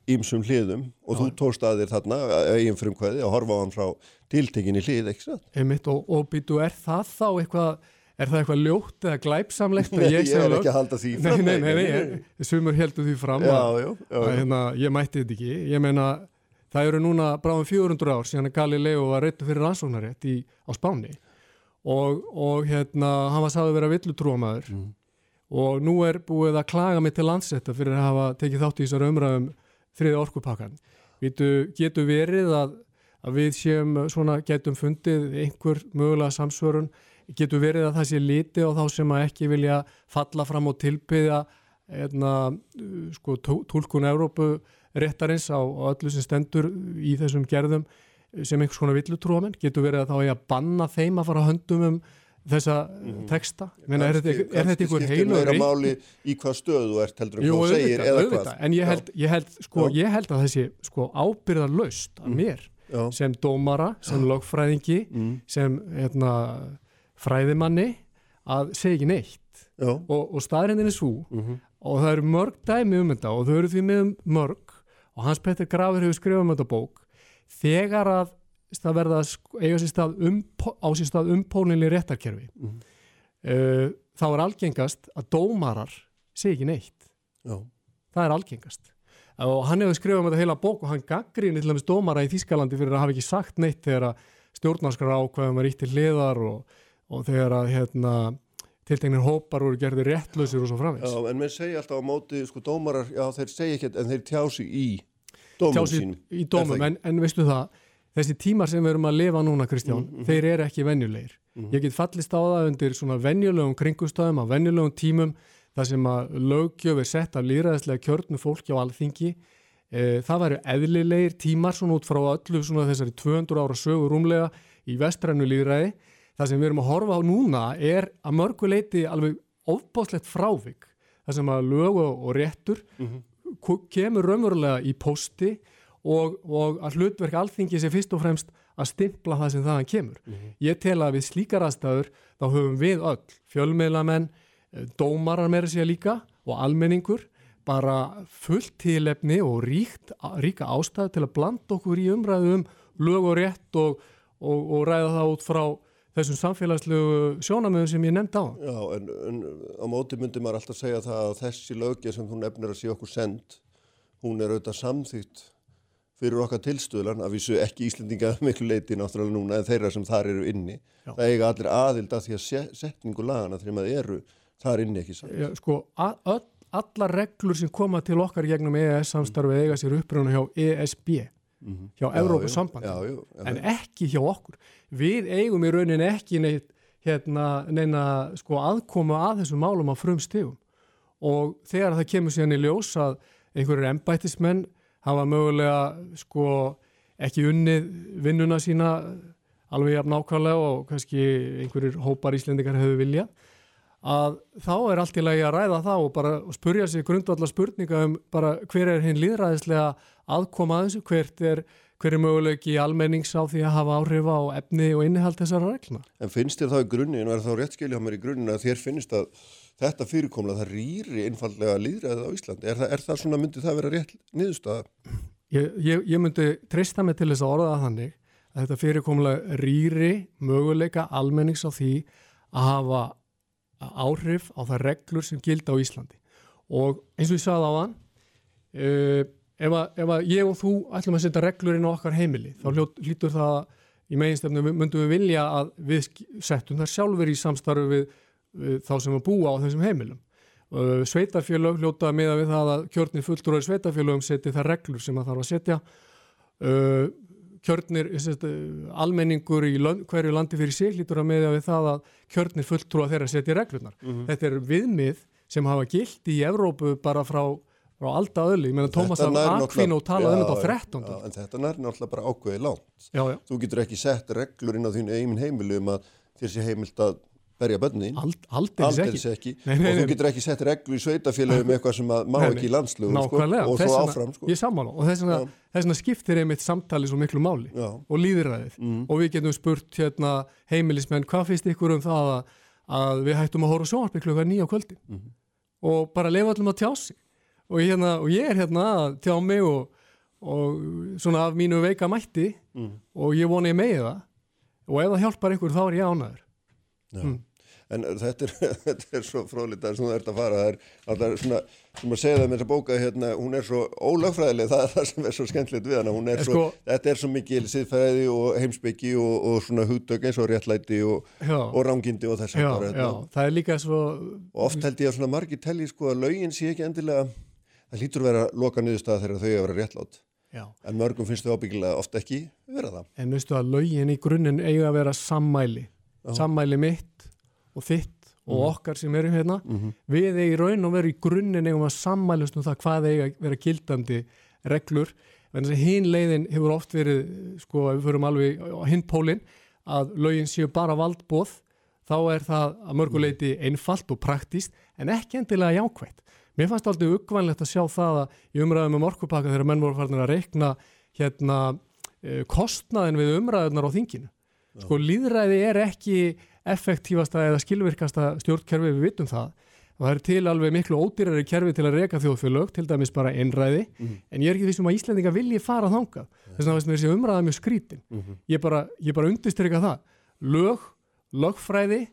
ímsum hliðum. Og Já. þú tóst að þér þarna eigin frumkvæði að horfa á hann frá tiltekinni hlið, ekki satt? Einmitt, og, og býtu, er það þá eitthvað Er það eitthvað ljótt eða glæpsamlegt Nei, ég, ég er ekki að halda því fram Nei, nei, nei, nei sumur heldur því fram já, já, já, að hérna, ég mætti þetta ekki. Ég meina, það eru núna bráðum 400 ár síðan að Galileo var reyttu fyrir rannsóknarétt á Spáni og, og hérna hann var sagðið að vera villutrúamæður mm. og nú er búið að klaga mig til landsetta fyrir að hafa tekið þátt í þessar umræðum þriði orkupakkan getur verið að, að við séum svona getum fundið einhver mögulega samsvörun? Getur verið að það sé liti og þá sem að ekki vilja falla fram og tilbyðja hérna, sko, tólkun Európu réttarins á, á öllu sem stendur í þessum gerðum sem einhvers konar villutrúamenn getur verið að þá ég að banna þeim að fara að höndum um þessa mm. texta Menna, er, þetta, er þetta einhver heilur máli í hvað stöðu þú ert heldur um hvað segir eða hvað en ég held, ég held, sko, ég held að þessi sko, ábyrðar laust að mm. mér Já. sem dómara, sem lögfræðingi mm. sem hérna, fræðimanni að segja ekki neitt og, og staðrindin er svo -hmm. og það eru mörg dæmi um þetta og þau eru því með mörg og Hans Petter Graver hefur skrifað um þetta bók þegar að það verða eiga sér stað um, á sér stað umpólinni réttarkerfi mm. uh, þá er algengast að dómarar segi ekki neitt Já. það er algengast og hann hefur skrifað um þetta heila bók og hann gaggrinni til dæmis dómara í Þískalandi fyrir að hafa ekki sagt neitt þegar að stjórnarskara ákveðum var ítt til hliðar og, og þegar að hérna, tiltegnir hópar voru gerði réttlausir og svo framins. Já, en mér segja alltaf á móti, sko, dómarar, já, þeir segja ekki, en þeir tjá sig í sínum. Í dómum, en, en veistu það, þessi tímar sem við erum að lifa núna, Kristján, mm -hmm. þeir eru ekki venjulegir. Mm -hmm. Ég get fallist á það undir svona venjulegum kringustöðum, á venjulegum tímum, þar sem að lögjöf er sett af líraðislega kjörnu fólki á alþingi. E, það væri eðlilegir tímar svona út frá öllu svona þessari 200 ára sögur rúmlega í vestrænu líðræði það sem við erum að horfa á núna er að mörguleiti alveg ofbáslegt frávik það sem að lögu og réttur mm -hmm. Kemur raunverulega í posti og, og að hlutverk alþingi sé fyrst og fremst að stimpla það sem þaðan kemur. Mm -hmm. Ég tel að við slíkar aðstæður þá höfum við öll, fjölmeilamenn, eh, dómarar meira sér líka og almenningur bara fullt tílefni og ríkt, ríka ástæðu til að blanda okkur í umræðu um lög og rétt og, og, og ræða það út frá þessum samfélagslegu sjónamöðum sem ég nefndi á. Já, en, en á móti myndi maður alltaf segja það að þessi lögja sem þú nefnir að sé okkur send, hún er auðvitað samþýtt fyrir okkar tilstöðlan, að vísu ekki Íslendinga miklu leiti náttúrulega núna en þeirra sem þar eru inni. Já. Það eiga allir aðild að því að setningu lagana þegar maður eru þar inni ekki samt. Já, sko, all, allar reglur sem koma til okkar gegnum EES samstarfið eiga sér uppröðuna hjá ESB mm -hmm. hjá Evrópussambandi en ekki hjá okkur. Við eigum í raunin ekki neitt, hérna, neina sko, aðkoma að þessum málum á frum stegum og þegar það kemur síðan í ljós að einhverjir embættismenn hafa mögulega sko, ekki unnið vinnuna sína alveg jafn nákvæmlega og kannski einhverjir hópar íslendikar hefur viljað að þá er allt í lagi að ræða það og bara spurja sig grundvallar spurninga um bara hver er hinn líðræðislega aðkoma að þessu, hvert er, hver er möguleiki almennings á því að hafa áhrif á efni og innihald þessara regluna. En finnst þér það í grunninn og er þá rétt skilja á mér í grunninn að þér finnst að þetta fyrirkomla það rýri einfallega líðræðið á Íslandi? Er það, er það svona, myndi það vera rétt niðurstaða? Ég, ég, ég myndi treysta mig til þess að orða þannig að þetta fyrirkomla rýri möguleika almennings á því að hafa áhrif á það reglur sem gildi á Íslandi og eins og ég sagði á þann uh, ef, ef að ég og þú ætlum að setja reglur inn á okkar heimili þá hlýtur það í meginstefnu myndum við vilja að við settum það sjálfur í samstarfi við, við þá sem að búa á þessum heimilum sveitarfélög hljóta með að við það að kjörnir fulltrúar sveitarfélögum setja það reglur sem það þarf að setja kjörnir, almenningur í lönd, hverju landi fyrir sig lítur að meða við það að kjörnir fulltrúa þeirra setja reglunar. Mm -hmm. Þetta er viðmið sem hafa gilt í Evrópu bara frá, frá alltaf öll. Ég meina Tómas Akvino talaði um þetta á 13. Já, en þetta er náttúrulega bara ákveði lánt. Já, já. Þú getur ekki sett reglur inn á þínu eigin heimilu um að þér sé heimilt að berja bönnin, Ald, aldrei ekki, ekki. Nei, nei, og þú getur ekki sett reglu í sveitafélagum eitthvað sem má nei, ekki í landslugum sko, og svo áfram sko. ég sammála og þess vegna skiptir einmitt samtali svo miklu máli Já. og líðiræðið mm. og við getum spurt hérna, heimilismenn hvað finnst ykkur um það að, að við hættum að hóra sjónarbygglu klukka nýja kvöldi mm. og bara lefa allum að tjá sig og, hérna, og ég er hérna að tjá mig og, og svona af mínu veika mætti mm. og ég vona ég með það og ef það hjálpar ykkur þá er ég ánæður mm en þetta er, þetta er svo fróðlítið sem þú ert að fara, það er svona, sem að segja það með þessa bóka, hérna, hún er svo ólögfræðileg, það er það sem er svo skemmtilegt við hana, er svo, sko, þetta er svo mikil siðfæði og heimsbyggi og, og svona hugdögg eins og réttlæti og, og rángindi og þess að bara. Já, já, það er líka svo. Og oft held ég að svona margir telli sko að laugin sé ekki endilega, það hlýtur að vera loka niðurstað þegar þau að vera réttlátt. Já. En mörgum finnst þau ábyggilega ofta ekki vera það. En veistu að laugin í grunninn eiga að vera sammæli, sammæli mitt og þitt og mm. okkar sem erum hérna mm -hmm. við í raun og veru í grunninn eigum að sammælust um það hvað eiga að vera gildandi reglur en þess að hinn leiðin hefur oft verið sko við förum alveg hinn pólinn að lögin séu bara valdbóð þá er það að mörguleiti einfalt og praktíst en ekki endilega jákvægt. Mér fannst aldrei uggvænlegt að sjá það að í umræðum um orkupakka þegar menn voru farin að reikna hérna eh, kostnaðin við umræðunar á þinginu. Sko líðræði er ekki effektífasta eða skilvirkasta stjórnkerfi við vitum það. Það er til alveg miklu ódýrari kerfi til að reyka þjóðfélög, til dæmis bara einræði. Mm -hmm. en ég er ekki því sem að Íslandinga vilji fara þanga, þess að þessi umræða mjög skrítin. Mm -hmm. ég bara, bara undirstryka það. Lög, lögfræði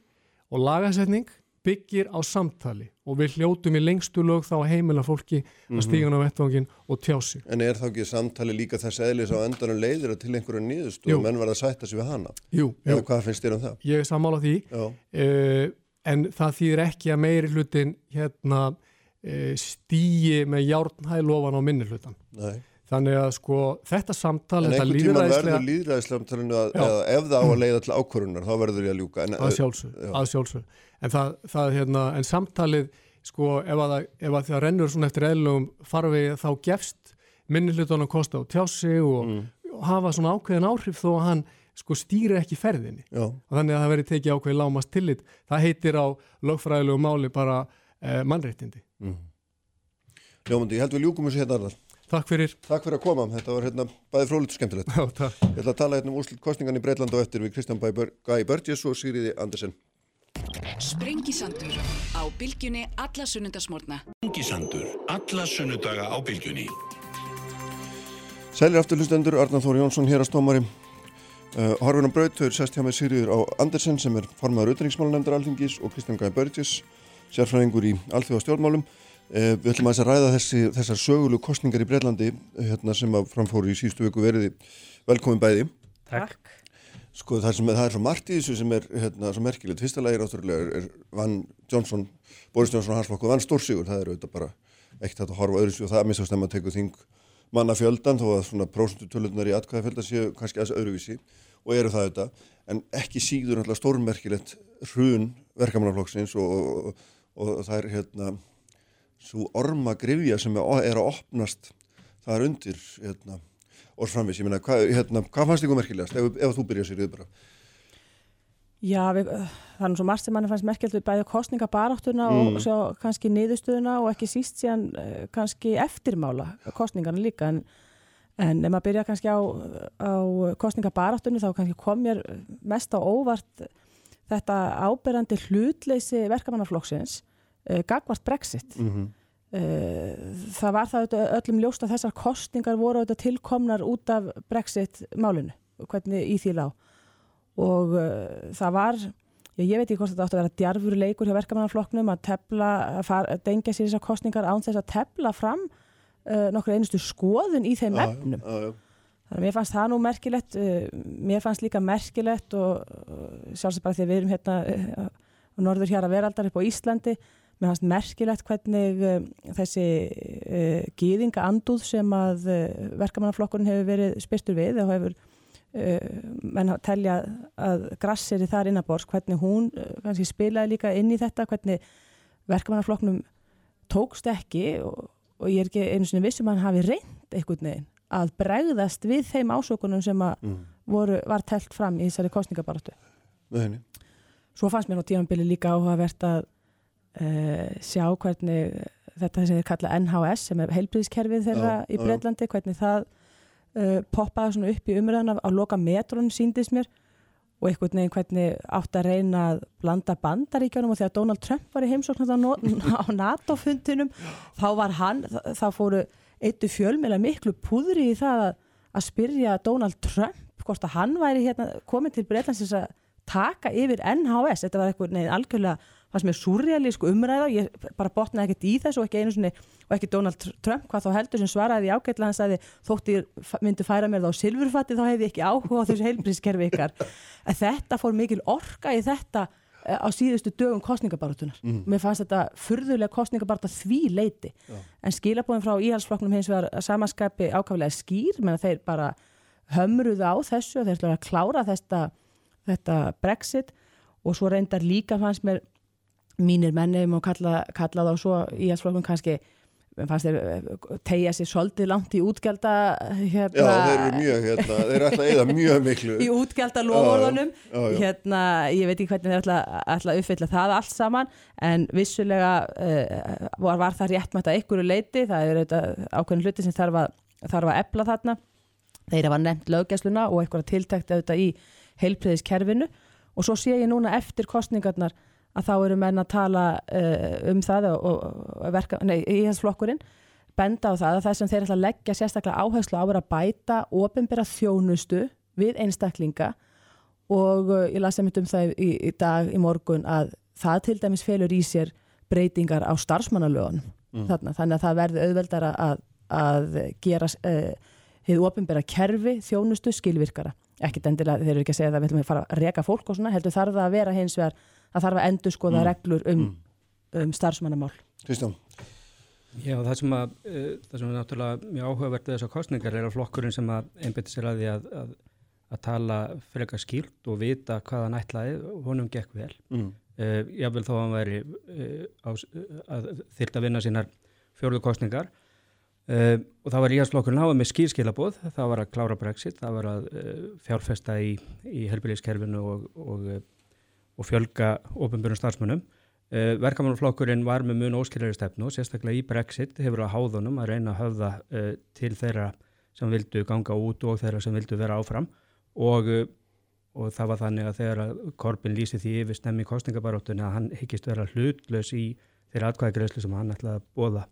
og lagasetning byggir á samtali og við hljótum í lengstu lög þá að heimila fólki að stígan á vettvangin og tjá sig. En er þá ekki samtali líka þess eðlis á endanum leiðir að til einhverju nýðust Jú. og menn verða að sætta sig við hana? Jú, jú. Eða hvað finnst þér um það? ég er sammála því uh, en það þýðir ekki að meiri hlutin hérna uh, stýi með járnhælofan á minni hlutan. nei. Þannig að sko þetta samtal, En þetta einhvern tíma líðræðislega verður líðræðislega að, Já. eða ef það á að leiða til ákvörunar þá verður ég að ljúka. En, að sjálfsög, Já. að sjálfsög. En, það, það, hérna, en samtalið, sko, ef að, ef að það rennur svona eftir eðlugum farvegi þá gefst minni hlutunum kosta á tjási og, Mm. hafa svona ákveðin áhrif þó að hann sko stýri ekki ferðinni. Já, þannig að það veri tekið ákveðin lámast tillit. Það heitir á lögfræðilegu máli bara eh, mannréttindi. Ljómandi, ég held við ljúkum þessu hérna Arnar. Takk fyrir. Takk fyrir að koma, þetta var hérna bæði frólitt og skemmtilegt. Já, takk. Ég ætla að tala hérna um úrslit kostningan í Breitland og eftir við Kristján Guy Burgess og Sigriði Andersen. Sprengisandur á bylgjunni alla sunnundasmórna. Sprengisandur. Alla sunnudaga á bylgjunni. Sælir aftur hlustendur, Arnar Þóri Jónsson hér að stómari. Uh, Horfinn á braut, þau er sest hjá með Sigriður á Andersen sem er formaður auðvitaðningsmálanemndar Alþingis og Kristján Guy Burgess, sérfræðingur í alþjóðastjórnmálum. Uh, við ætlum aðeins að ræða þessi, þessar sögulu kostningar í Breitlandi hérna, sem að framfóru í síðustu viku veriði velkomin bæði. Takk. Sko það, sem, það er svo margt í þessu sem er hérna, svo merkilegt. Fyrsta lagi náttúrulega er, er Van Johnson, Boris Johnson og hans flokku Van Stórsigur. Það er auðvitað bara ekkert að horfa öðru sig og það er mista stemma að teka þing manna fjöldan þó að svona prósentutöluðnar í atkvæða fjöldan séu kannski aðeins öðruvísi og eru það auðvitað. En ekki síður náttúrulega stórmerkilegt hrun verkamannaflokksins og, og, og, og það er hérna svo orma grifja sem er, að opnast það er undir hérna og framvis, ég meina, hvað, hérna, hvað fannst ykkur merkilegast? Ef, ef þú byrjar sér yfir bara. Já, við, það er svo margt sem mann fannst merkjöld við bæði kostningabaráttuna Mm. og svo kannski niðurstöðuna og ekki síst síðan eh, kannski eftirmála kostningarna líka. En, en ef maður byrja kannski á, á kostningabaráttunni þá kannski kom mér mest á óvart þetta áberandi hlutleysi verkamannaflokksins uh, gagvart Brexit. mm -hmm. Eh, það var það öllum ljóst að þessar kostningar voru tilkomnar út af Brexit málinu, hvernig í því lág og uh, það var já, ég veit ekki hvort þetta átti að vera djarfur leikur hjá verkamannaflokknum að tefla að, dengja sér þessar kostningar án þess að tefla fram uh, nokkur einustu skoðun í þeim efnum þannig að mér fannst það nú merkilegt uh, mér fannst líka merkilegt og uh, sjálfsagt bara því að við erum hérna uh, á norður hér að veraldar upp á Íslandi mér fannst merkilegt hvernig uh, þessi uh, gýðinga andúð sem að uh, verkamannaflokkurinn hefur verið spyrtur við og hefur uh, menn að telja að grasseri þar innabors, hvernig hún kannski spilaði líka inn í þetta, hvernig verkamannaflokknum tókst ekki og, og ég er ekki einu sinni vissum að hann hafi reynd einhvern veginn að bregðast við þeim ásökunum sem að Mm. voru, var telt fram í þessari henni Svo fannst mér nú tímanbili líka áhugavert að uh, sjá hvernig þetta sem þeir kalla NHS sem er heilbríðiskerfið þeirra Já, í. Breitlandi, hvernig það uh, poppaði svona upp í umræðan á loka metrónum síndist mér og einhvern veginn hvernig átt að reyna að blanda bandaríkjónum og þegar Donald Trump var í heimsókn á, NATO-fundinum þá var hann, þá- fóru eittu fjölmjöla miklu púðri í það að, að spyrja Donald Trump hvort að hann væri hérna komin til Breitlandsins að taka yfir NHS, þetta var eitthvað neðin algjörlega fannst mér surrealísku umræða ég bara botnaði ekkert í þessu og ekki einu sinni og ekki Donald Trump, hvað þá heldur sem svaraði ágætla hann sagði, þótt ég myndi færa mér þá silfurfatti, þá hefði ég ekki áhuga á þessu heilbrískerfi ykkar en þetta fór mikil orka í þetta eh, á síðustu dögum kostningabarátunar Mm. mér fannst þetta furðulega kostningabaráta því leiti Já. en skilabóðin frá íhalsflokknum hins vegar að samaskapi ákaflega skýr menn að þeir bara hömruðu á þessu og þeir ætlaðu að klára þetta, þetta Brexit og svo reyndar líka fannst mér mínir menni og kalla, kalla þá svo íhalsflokkum kannski mér fannst þeir eh, tegja sér svolítið langt í útgjalda hérna, Já, þeir eru mjög, hérna, þeir eru alltaf eða mjög miklu. í útgjalda lofórðunum hérna, ég veit ekki hvernig þeir ætla að uppfylla það allt saman en vissulega uh, var, var það réttmætt að einhverju leiti það er auðvitað ákveðin hluti sem þarf að, þarf að efla þarna. Þeir hafa nefnt löggæsluna og einhverja tiltækt auðvitað í heilpriðiskerfinu og svo sé ég núna eftir kostningarnar að þá eru menn að tala uh, um það og, og, verka, nei, í þess flokkurinn benda á það að það sem þeir ætla að leggja sérstaklega áherslu á að bæta ofinbera þjónustu við einstaklinga og uh, ég las einmitt um það í, í dag í morgun að það til dæmis felur í sér breytingar á starfsmannalögunum Mm. þannig að það verði auðveldara að, að gera uh, hefur ofinbæra kerfi, þjónustu, skilvirkara ekkit endilega, þeir eru ekki að segja að við ætlum að fara að reka fólk og svona, heldur þarf það að vera hins vegar að þarf að endur skoða Mm. reglur um, Mm. um starfsmannamál Kristján, Já, það sem, að, uh, það sem er náttúrulega mjög áhugavert við þessar kostningar er að flokkurinn sem að einbætti sér að því að, að, að tala frekar skýrt og vita hvað hann ætlaði, honum gekk vel. mm. Uh, jável þó að hann væri uh, á, að þyrta að vinna sínar fjórðu kostningar uh, og það var íhalsflokkurinn hafa með skýrskilabóð, það var að klára brexit, það var að uh, fjárfesta í, í helbilískerfinu og, og, uh, og fjölga ofinbjörnum starfsmönnum. Verkamannflokkurinn var með mun óskilari stefnu og sérstaklega í brexit hefur að háðunum að reyna að höfða til þeirra sem vildu ganga út og þeirra sem vildu vera áfram. Og og það var þannig að þegar Korbin lýsi því yfir stemmi kostningabaróttunni að hann hyggist vera hlutlaus í þeirra atkvæðagreðslu sem hann ætlaði að bóða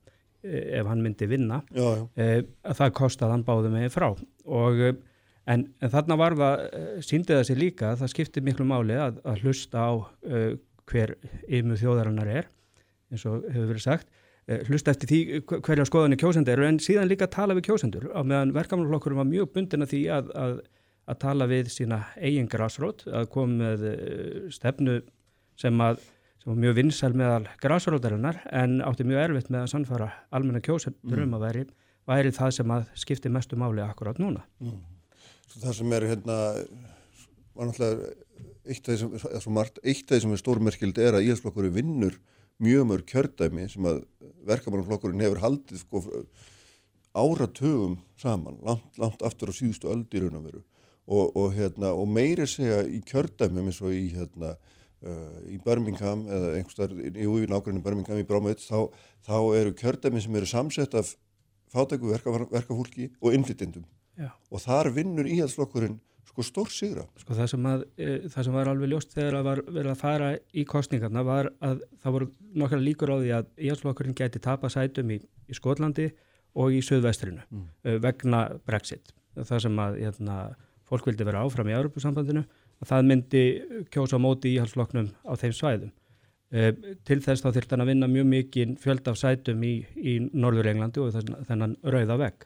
ef hann myndi vinna já, já. e, að það kostaði hann báðu meginn frá. Og e, en, en þarna var það e, síndi það sér líka að það skipti miklu máli að, að hlusta á e, hver ymu þjóðarinnar er eins og hefur verið sagt. E, hlusta eftir því hverja skoðanir kjósendur eru en síðan líka tala við kjósendur. Á meðan verkamannflokkurum var mjög bundin að því að, að að tala við sína eigin grásrót, að koma með uh, stefnu sem, að, sem var mjög vinsal meðal grásrótarinnar en átti mjög erfitt með að sannfara almenna kjósendur um Mm. að væri, væri það sem að skipti mestu máli akkurát núna. Mm. Það sem er hérna var náttúrulega eitt af því sem, er stórmerkild er að íhalsflokkurinn vinnur mjög mörg kjördæmi sem að verkamannflokkurinn hefur haldið sko áratugum saman, langt, langt aftur á síðustu öldir og, og, hérna, og meiri segja í kjördæmum eins og í hérna í Birmingham eða einhverstaðar í nákvæmlega Birmingham í Brámið þá, þá eru kjördæmi sem eru samsett af fátæku verka, verkafólki og innflytindum og þar vinnur íhaldsflokkurinn sko stór sigra. Sko það sem, að, e, það sem var alveg ljóst þegar að var verið að fara í kostningarna var að það voru nokkra líkur á því að íhaldsflokkurinn geti tapa sætum í, í Skotlandi og í Suðvestrinu mm. uh, vegna Brexit. Það sem að hérna, fólk vildi vera áfram í Europasambandinu að það myndi kjósa móti íhalsflokknum á þeim svæðum. E, til þess þá þurft hann að vinna mjög mikið fjöld af sætum í, í Norður Englandi og þennan rauða vegg.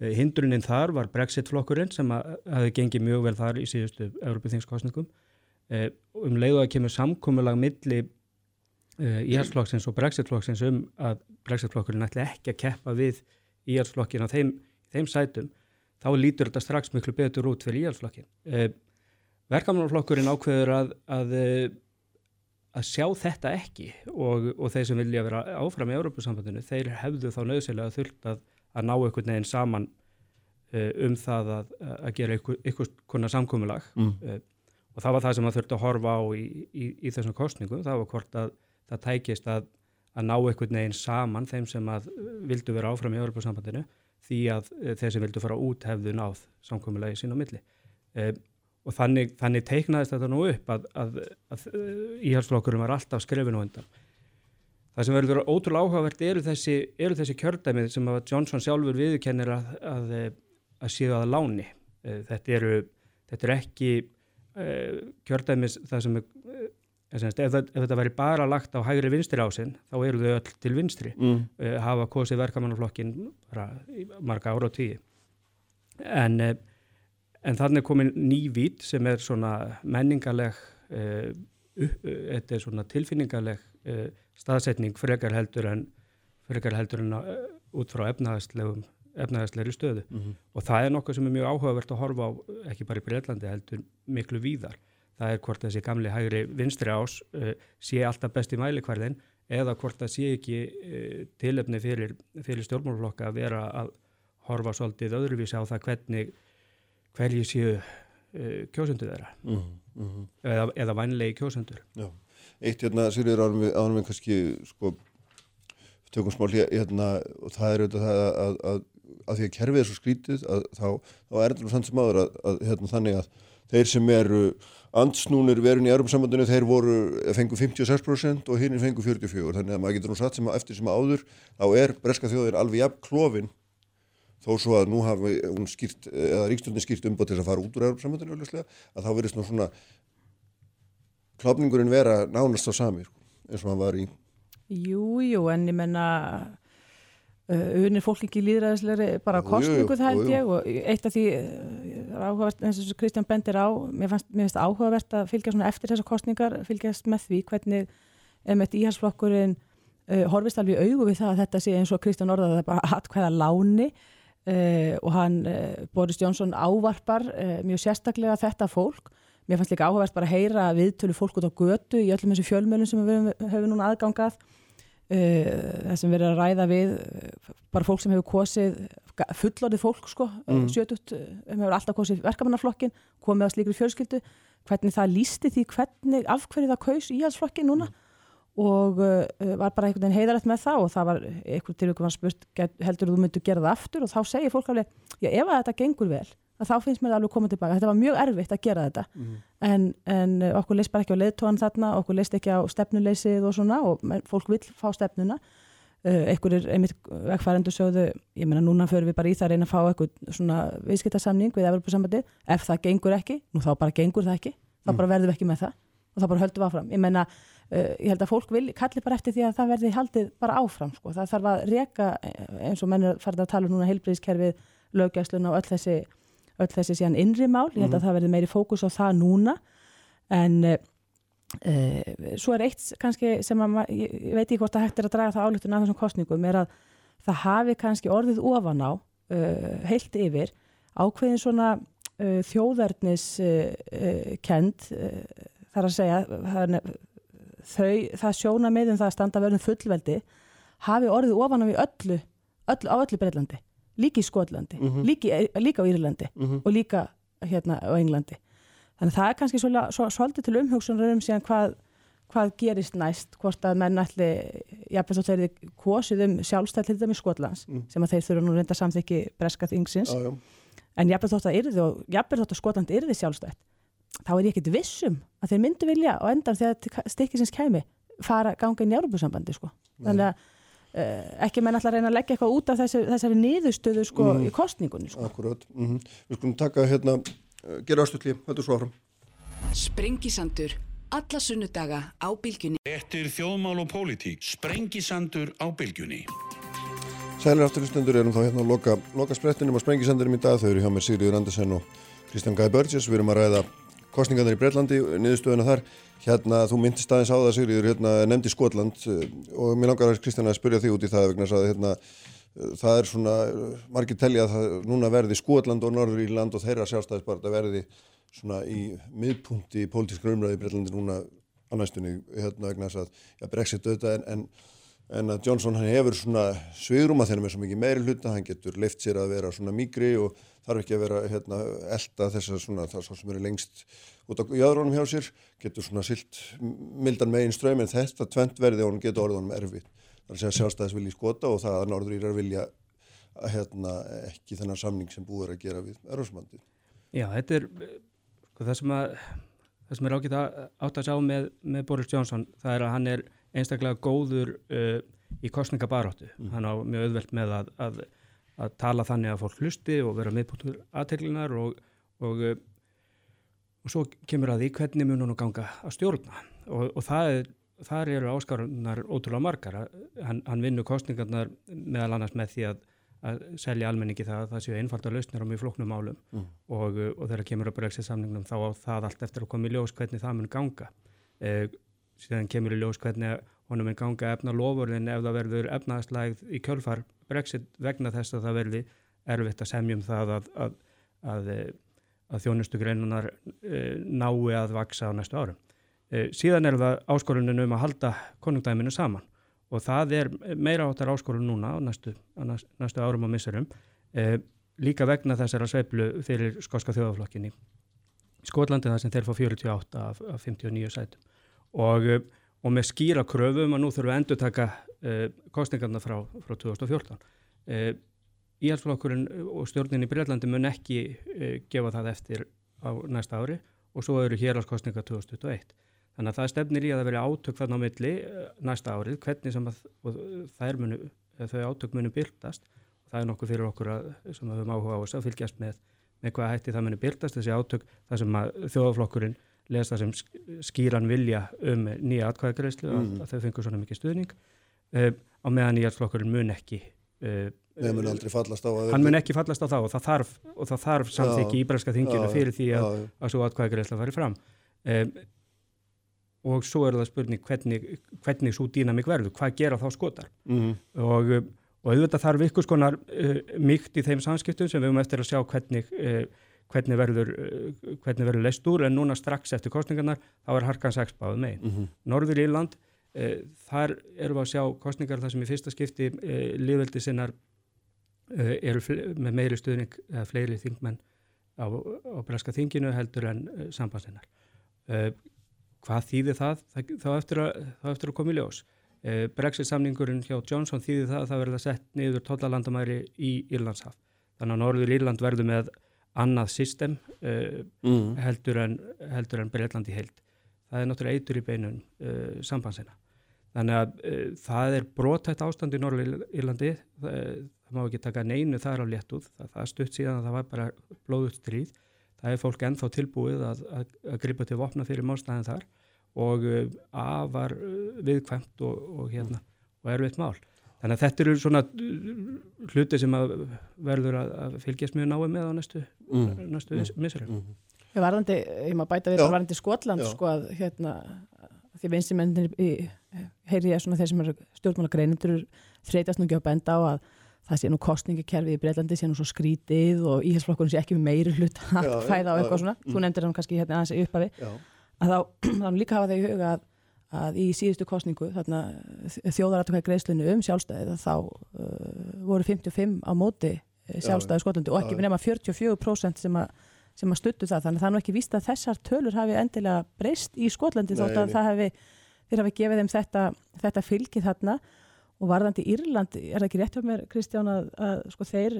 E, hindruninn þar var Brexit-flokkurinn sem hafi gengið mjög vel þar í síðustu Európa-þingskostningum. E, um leiðu að kemur samkúmulag milli íhalsflokksins og Brexit-flokksins um að Brexit-flokkurinn ætli ekki að keppa við íhalsflokkin á þeim, þeim sætum, þá lítur þetta strax miklu betur út fyrir íhalsflokkin. Verkamannflokkurinn ákveður að, að, að sjá þetta ekki og, og þeir sem vilja vera áfram í Európusambandinu, þeir hefðu þá nöðsynlega þurft að, að ná einhvern veginn saman uh, um það að, að gera einhvers konar samkómulag mm. uh, og það var það sem það þurfti að horfa á í, í, í þessum kostningum, það var hvort að það tækist að ná einhvern veginn saman þeim sem að vildu vera áfram í Európusambandinu því að uh, þeir sem vildu fara út hefðu náð samkómulagi sín á milli. Og þannig, þannig teiknaðist þetta nú upp að, að, að íhalsflokkurum var alltaf skrefinu undan. Það sem verður ótrúlega áhugavert eru þessi, eru þessi kjördæmið sem að Johnson sjálfur viðkennir að, að séu að láni. Þetta eru, þetta eru ekki uh, kjördæmis það sem er, uh, ef, ef þetta væri bara lagt á hægri vinstri ásinn, þá eru þau öll til vinstri. Mm. Uh, hafa kosið verkamannaflokkin marga ára og tíu. En En þannig er komin nývít sem er svona menningaleg, uh, uh, þetta er svona tilfinningaleg uh, staðsetning frekar heldur en, frekar heldur en út frá efnaðarslegri stöðu. Mm -hmm. Og það er nokkuð sem er mjög áhugavert að horfa á, ekki bara í Breitlandi, heldur miklu víðar. Það er hvort þessi gamli hægri vinstri ás sé alltaf best í mælikvarðin eða hvort það sé ekki tilefni fyrir, fyrir stjórnmálflokka að vera að horfa svolítið öðruvísi á það hvernig hverju séu uh, kjósendur þeirra. Mm -hmm. eða, eða vannlegi kjósendur. Já, eitt hérna Sýrður ánum við, ánum við kannski sko tökum smál hérna og það er auðvitað það að, að, að, að því að kerfið er svo skrítið þá, þá er þetta samt sem áður að hérna þannig að þeir sem eru ansnúnir verun í Europasambandinu þeir voru, fengu 56% og hinn fengu 44% þannig að maður getur nú satt sem að eftir sem áður þá er breska þjóðir alveg jafn klófin þó svo að nú hafi hún skýrt, eða ríkstundin skýrt umbúið til að fara út úr Europasambandinu að þá verðist nú svona klopningurinn vera nánast á sami sko, eins og hann var í Jú, jú, en ég menna uh, unir fólk ekki líðræðislegri bara kostningu það held ég og eitt af því uh, áhugavert, eins og Kristján bendir á mér fannst, mér finnst áhugavert að fylgja svona eftir þessar kostningar, fylgjast með því hvernig emitt íhalsflokkurinn uh, horfist alveg í augu við það að þetta sé eins og Kristján orðaði það bara atkvæða láni uh, og hann uh, Boris Johnson ávarpar uh, mjög sérstaklega þetta fólk mér fannst líka áhugavert bara að heyra viðtölu fólk út á götu í öllum þessu fjölmjölum sem við höfum, núna aðgangað það sem verið að ræða við bara fólk sem hefur kosið fullorðið fólk sko, mm. Mm. sjötut hefur alltaf kosið verkamannaflokkin komið á slíkri fjölskyldu hvernig það lísti því hvernig af hverju það kaus íhalsflokkin núna og uh, var bara einhvern veginn heiðalegt með það og það var einhvern til ykkur var spurt heldur þú myndu gera það aftur? Og þá segir fólk alveg, já ef þetta gengur vel þá finnst mér það alveg að koma tilbaka. Þetta var mjög erfitt að gera þetta. En, en uh, okkur leist bara ekki á leiðtóðan þarna okkur leist ekki á stefnuleysið og svona og fólk vil fá stefnuna. Uh, einhver er einmitt vegfærendur sögðu, ég meina núna förum við bara í það að reyna að fá eitthvað svona viðskiptarsamning við Evropasambandi, ef það gengur ekki nú þá bara gengur það ekki, þá bara verðum við ekki með það. Og þá bara höldum við áfram, ég meina uh, ég held að fólk vil, kalli bara eftir því að það verði haldið bara áfram, sko, það þarf að reka eins og menn er farið að tala um núna heilbriðiskerfið, löggæsluna og öll þessi öll þessi síðan innri mál, ég held að Mhm. það verði meiri fókus á það núna. En uh, svo er eitt kannski sem að ég, veit ekki hvort að hægt er að draga það álutun af þessum kostningum er að það hafi kannski orðið ofan á uh, heilt yfir ákveðin svona þjóðarnis kend uh, þar að segja það, þau, það sjóna með um það að standa verðum fullveldi hafi orðið ofan á í öllu, öllu á öllu Breitlandi líka í Skotlandi, Mhm. líka, í- líka á Írlandi Mhm. og líka hérna á Englandi þannig að það er kannski svolítið, svo, svolítið til umhugsunar um síðan hvað, hvað gerist næst hvort að menn ætli jafnveg þótt þeir kosið um sjálfstæð til dæmis Skotlands Mm. sem að þeir þurfa nú reynda samþykki breska þingsins Já, já. en jafnveg þótt að að Skotland yrði sjálfstætt þá er ég ekkit vissum að þeir myndu vilja og endan þegar stikkisins kæmi fara ganga inn í Európusambandi sko. þannig að uh, ekki menn alltaf reyna að leggja eitthvað út af þessi, þessari niðurstöðu sko, Mm. í kostningunni sko. Akkurat, mm við skulum taka hérna uh, gera ástutli, þetta er svo áfram Sprengisandur. Alla sunnudaga á bylgjunni. Eftir þjóðmál og pólitík, sprengisandur á bylgjunni. Sælir afturlustendur erum þá hérna að loka, loka sprettinum og sprengisendurum í dag. Þau eru hjá mér Sigriður Andersen og Kristján Guy Burgess. Við erum að ræða kostningarnir í Breitlandi, niðurstöðuna þar. Hérna, þú myndist aðeins á það Sigriður, hérna, nefndi Skotland uh, og mér langar að Kristján að spyrja þig út í það vegna að hérna, uh, það er svona, margir telja að það núna verði Skotland og Norður Írland og þeirra sjálfstæðisbarta verði svona í miðpunkti í pólitískra umræði í Breitlandi núna á næstunni hérna vegna að ja, Brexit auðvitað en, en en að Johnson hann hefur svona svigrum að þeim er svo mikið meiri hluta, hann getur leift sér að vera svona mýgri og þarf ekki að vera hérna, elda þessar svona það svo sem eru lengst út á jöðrónum hjá sér, getur svona silt mildan megin ströym en þetta tvent verði og hann getur orðið honum erfitt. Það er að segja sjálfstæðis vilja í skota og það að Norður Írar vilja að, hérna, ekki þennan samning sem búið er að gera við Erosmandi. Já, þetta er sko, það sem að það sem er ágætt að átt að sjá með, með Boris Johnson, það er að hann er einstaklega góður uh, í kostningabaróttu. Mm. Hann á mjög auðvelt með að, að, að tala þannig að fólk hlusti og vera miðpunktur aðteglunar og, og, uh, og svo kemur að því hvernig mun hún að ganga að stjórna og, og það er þar eru áskarunar ótrúlega margar hann, hann vinnur kostningarnar meðal annars með því að, að selja almenningi það að það séu einfaldar lausnir á mjög flóknum málum Mm. og, uh, og þegar kemur að brexit samningnum þá á það allt eftir að koma í ljós hvernig það mun ganga eh, síðan kemur í ljós hvernig honum mun ganga efna lofurðin ef það verður efnaðslægð í kjölfar brexit vegna þess að það verði erfitt að semjum það að, að, að, eh, að þjónustu greinunar eh, nái að vaksa á næstu árum. Eh, síðan er það áskorunin um að halda konungdæminu saman og það er meira áttar áskorun núna á næstu, næstu, næstu árum og misserum líka vegna þessara sveiflu fyrir skotska þjóðaflokkinni Skotlandi það sem þeir fá 48 af, af 59 sætum og, eh, og með skýra kröfum að nú þurfum við að endur taka eh, kostningarna frá, frá 2014 eh, Íhalsflokkurinn og stjórnin í Breitlandi mun ekki eh, gefa það eftir á næsta ári og svo eru hérhalskostninga 2021 Þannig að það stefnir í að það veri átök þarna á milli næsta árið, hvernig sem að munu, þau átök munu byrtast. Það er nokkuð fyrir okkur að, sem að við höfum áhuga á þess að fylgjast með, með hvað hætti það munu byrtast, þessi átök, það sem að þjóðaflokkurinn lesa sem skýran vilja um nýja atkvæðagreyslu mm. að, að þau fengur svona mikið stuðning. Uh, á meðan nýjarflokkurinn mun ekki uh, Nei, mun aldrei fallast á að hann mun ekki fallast á það og það þarf, og það þarf samþykki í Íbræska þinginu fyrir því að, að svo atkvæðagreysla fari fram. Um, og svo er það spurning hvernig, hvernig svo dýnamík verður, hvað gera þá skotar? Mm. og, og auðvitað þarf ykkur skonar uh, mýkt í þeim samskiptum sem við höfum eftir að sjá hvernig, hvernig verður, uh, hvernig verður leist úr en núna strax eftir kostningarnar þá er harkan sexbáð megin. Mm -hmm. Norður Írland, þar erum við að sjá kostningar þar sem í fyrsta skipti liðveldi sinnar eru með meiri stuðning eða fleiri þingmenn á, á breska þinginu heldur en sambandsinnar hvað þýðir það? Þá eftir að, þá eftir að koma í ljós. Eh, Brexit samningurinn hjá Johnson þýðir það að það verður sett niður tollalandamæri í Írlandshaf. Þannig að Norður Írland verður með annað system eh, mm. heldur en, en Breitland í heild. Það er náttúrulega eitur í beinun eh, sambansina. Þannig að eh, það er brotætt ástand í Norður Írlandi. Það, það má ekki taka neinu þar á léttúð. Það, það stutt síðan að það var bara blóðut stríð það er fólk ennþá tilbúið að, að, að gripa til vopna fyrir málstæðin þar og uh, afar uh, viðkvæmt og, og, hérna, og erfitt mál. Þannig að þetta eru svona uh, hluti sem að verður að, að fylgjast mjög náðu með á næstu, mm. næstu mm. misverðum. Mm. Ég varðandi, ég má bæta við, Já. varðandi Skotland Já. sko að hérna, því vinstrimennir heyri ég svona þeir sem eru stjórnmála greinundur þreytast nú ekki að benda á að það sé nú kostningakerfið í Breitlandi sé nú svo skrítið og íhalsflokkurinn sé ekki með meiri hlut að fæða á eitthvað svona mm. þú nefndir hann kannski hérna aðeins uppafi að þá, þá líka hafa þeir í huga að, að í síðustu kostningu þarna þjóðaratökvæði greiðslunu um sjálfstæði þá uh, voru 55 á móti eh, sjálfstæði Skotlandi og ekki nema 44% sem að sem að stuttu það, þannig að það er nú ekki víst að þessar tölur hafi endilega breyst í Skotlandi þótt að það hafi, þeir hafi gefið þeim þetta, þetta fylgið þarna. Og varðandi Írland, er það ekki rétt hjá mér Kristján að, að sko þeir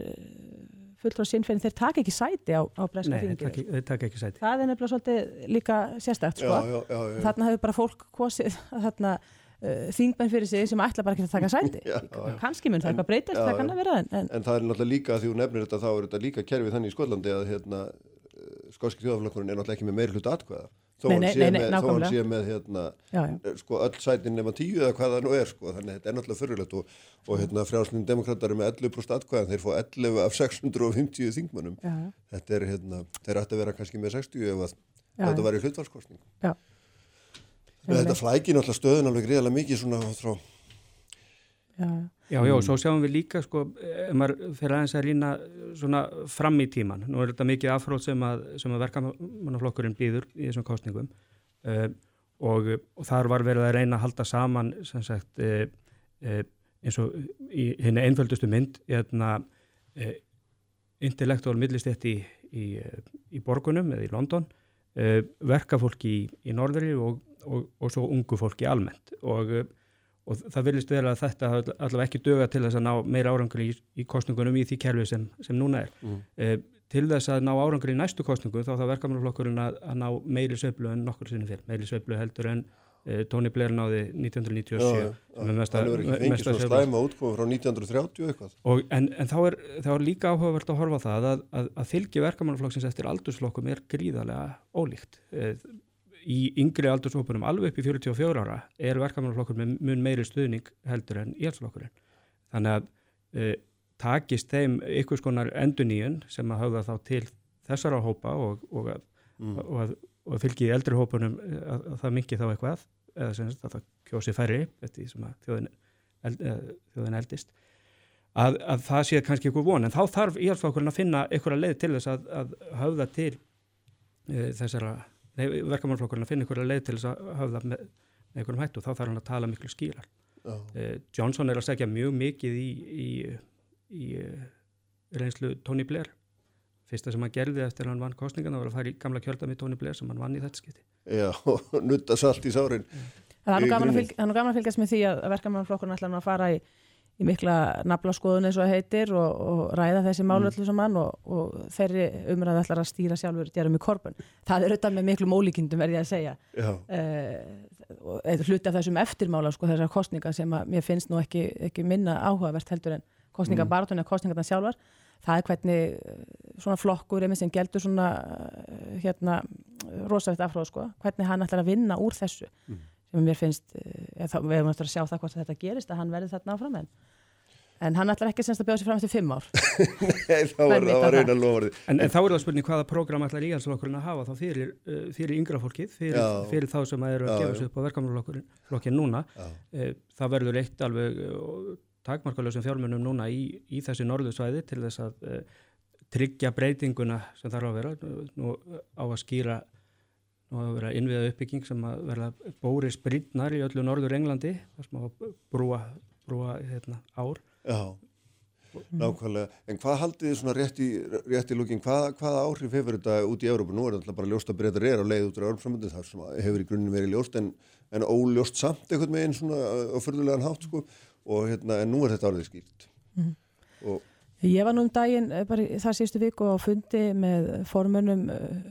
fulltrá sinnfein, þeir taka ekki sæti á, á breska þingi. Nei, þeir taka ekki sæti. Það er nefnilega svolítið líka sérstakt sko. Já, já, já, þarna hefur bara fólk kosið þarna uh, þingmenn fyrir sig sem ætla bara ekki að taka sæti. Kanski mun það eitthvað breytast, það kann að vera en, en... En það er náttúrulega líka, því þú nefnir þetta, þá er þetta líka kerfið þannig í Skollandi að hérna, skótski þjóðaflokkurinn er náttúrulega ekki með meiri hlut atkvæða þó hann sé með, hann sé með hérna, já, já. Eh, sko, öll sætin nema tíu eða hvað það nú er sko, þannig að þetta er náttúrulega fyrirlegt og, og hérna, frjálsnum demokrater er með 11% atkvæðan þeir fá 11 af 650 þingmannum já. þetta er, hérna, þeir ætti að vera kannski með 60 ef að, þetta var í hlutvalskostning þetta flækir náttúrulega stöðun alveg greiðilega mikið svona frá Já, já, já, svo sjáum við líka sko, ef maður fyrir aðeins að rýna svona fram í tíman, nú er þetta mikið afhrótt sem að, að verkamannaflokkurinn býður í þessum kostningum uh, og, og þar var verið að reyna að halda saman sem sagt uh, uh, eins og í henni einföldustu mynd hérna intellektuál millistett í, í, í borgunum eða í London verkafólki í, í norðri og, og, og svo ungu fólki almennt. Og og það vilist vera að þetta allavega ekki döga til þess að ná meira árangur í, í kostningunum í því kerfi sem, sem núna er. Mm. e, til þess að ná árangur í næstu kostningu þá þá verkamannaflokkurinn að, að ná meiri sveiflu en nokkur sinni fyrr, meiri sveiflu heldur en e, Tony Blair náði 1997 já, já, mesta, það er ekki fengið svona slæma útkomi frá 1930 eitthvað. Og, en, en þá, er, þá er líka áhugavert að horfa það að, að, að fylgi verkamannaflokksins eftir aldursflokkum er gríðarlega ólíkt. E, í yngri aldurshópunum alveg upp í 44 ára er verkamannaflokkur með mun meiri stuðning heldur en íhalsflokkurinn. Þannig að e, takist þeim ykkur skonar enduníun sem að hafa þá til þessara hópa og, og, að, mm. og, að, og að fylgi eldri hópunum e, að, að það mingi þá eitthvað eða sem að það kjósi færri eftir sem að þjóðin, eld, eð, þjóðin eldist að það sé kannski ykkur von en þá þarf íhalsflokkurinn að finna ykkur að leið til þess að hafa til e, þessara verkamannflokkurinn að finna einhverja leið til þess að hafa það með, með einhverjum hættu þá þarf hann að tala miklu skýrar. Eh, Johnson er að segja mjög mikið í, í, í uh, reynslu Tony Blair. Fyrsta sem hann gerði eftir hann vann kostningan það var að fara í gamla kjölda með Tony Blair sem hann vann í þetta skipti. Já, nutta salt í sárin. Það er nú gaman að fylgjast með því að verkamannflokkurinn ætla hann að fara í í mikla naflaskoðun eins og heitir og, og ræða þessi málöllu saman og, og þeirri umræðu ætlar að stýra sjálfur Jeremy Corbyn. Það er auðvitað með miklu mólíkindum verði að segja uh, hluti af þessum eftirmála sko þessar kostninga sem að mér finnst nú ekki, ekki minna áhugavert heldur en kostningabartun mm. eða kostningarna sjálfar það er hvernig eh, svona flokkur sem geldur svona hérna rosalegt afhróð sko, hvernig hann ætlar að vinna úr þessu mm. sem mér finnst eh, þá, við hefum eftir að sjá það hvort þetta gerist að hann verði þarna áfram en En hann ætlar ekki semst að bjóða sér fram eftir fimm ár. Nei, það var, það var reyna lofarði. En, en þá er það spurning hvaða prógram ætlar líðanslokkurinn að hafa þá fyrir, uh, fyrir yngra fólkið, fyrir, fyrir þá sem eru að gefa sér upp á verkamannflokkin núna. Uh, það verður eitt alveg uh, takmarkalösum fjármunum núna í, í þessi norðusvæði til þess að uh, tryggja breytinguna sem þarf að vera nú á að skýra nú að vera innviða uppbygging sem að verða bóri sprintnar í öllu norður Englandi þar sem að brúa, brúa hérna, ár Já, nákvæmlega. En hvað haldið þið svona rétt í, rétt í lúkin, hvað, hvaða áhrif hefur þetta út í Európa? Nú er þetta bara ljóst að breyta reyra og leið út á Európa-sambandi þar sem hefur í grunnum verið ljóst en, en óljóst samt eitthvað með einn svona á förðulegan hátt sko og hérna en nú er þetta árið skýrt. Mm -hmm. og, Ég var nú um daginn bara þar síðustu viku á fundi með formönum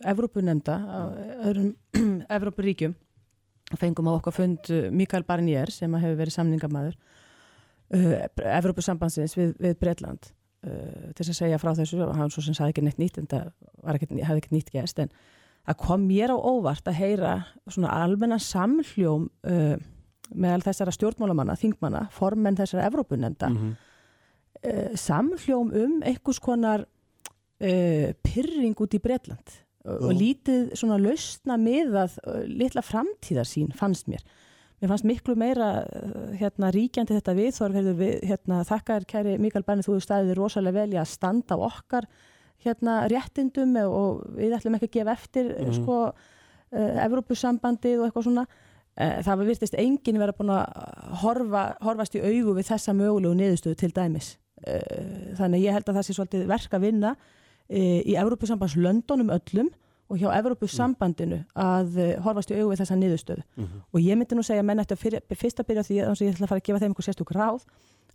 Evrópunemnda á öðrum Evrópuríkjum. Fengum á okkar fund Mikael Barnier sem hefur verið samningamæður Evrópusambansins við, við Breitland til að segja frá þessu. Og hann svo sem sagði ekki neitt nýtt en það hefði ekki nýtt gæst en það kom mér á óvart að heyra svona almenna samhljóm meðal þessara stjórnmálamanna, þingmanna, formenn þessara Evrópunenda mm -hmm. Samhljóm um einhvers konar pyrring út í Breitland og lítið svona lausna miðað litla framtíðarsín fannst mér. Mér fannst miklu meira eh, hérna, ríkjandi þetta við við hérna, þakkar kæri Mikael Bænir þú staðið rosalega vel í að standa á okkar hérna, réttindum og við ætlum ekki að gefa eftir mm sko, uh, Evrópusambandið og eitthvað svona. Uh, það virtist enginn vera búin að horfa, horfast í augu við þessa mögulegu niðurstöðu til dæmis. uh, þannig ég held að það sé svolítið verk að vinna í Evrópusambands löndunum öllum og hjá Evrópusambandinu að uh, horfast í auðvið þessa niðurstöðu. Mm -hmm. og ég myndi nú segja að menn ætti að fyrst að byrja því að ég ætla að fara að gefa þeim einhver sérstúk ráð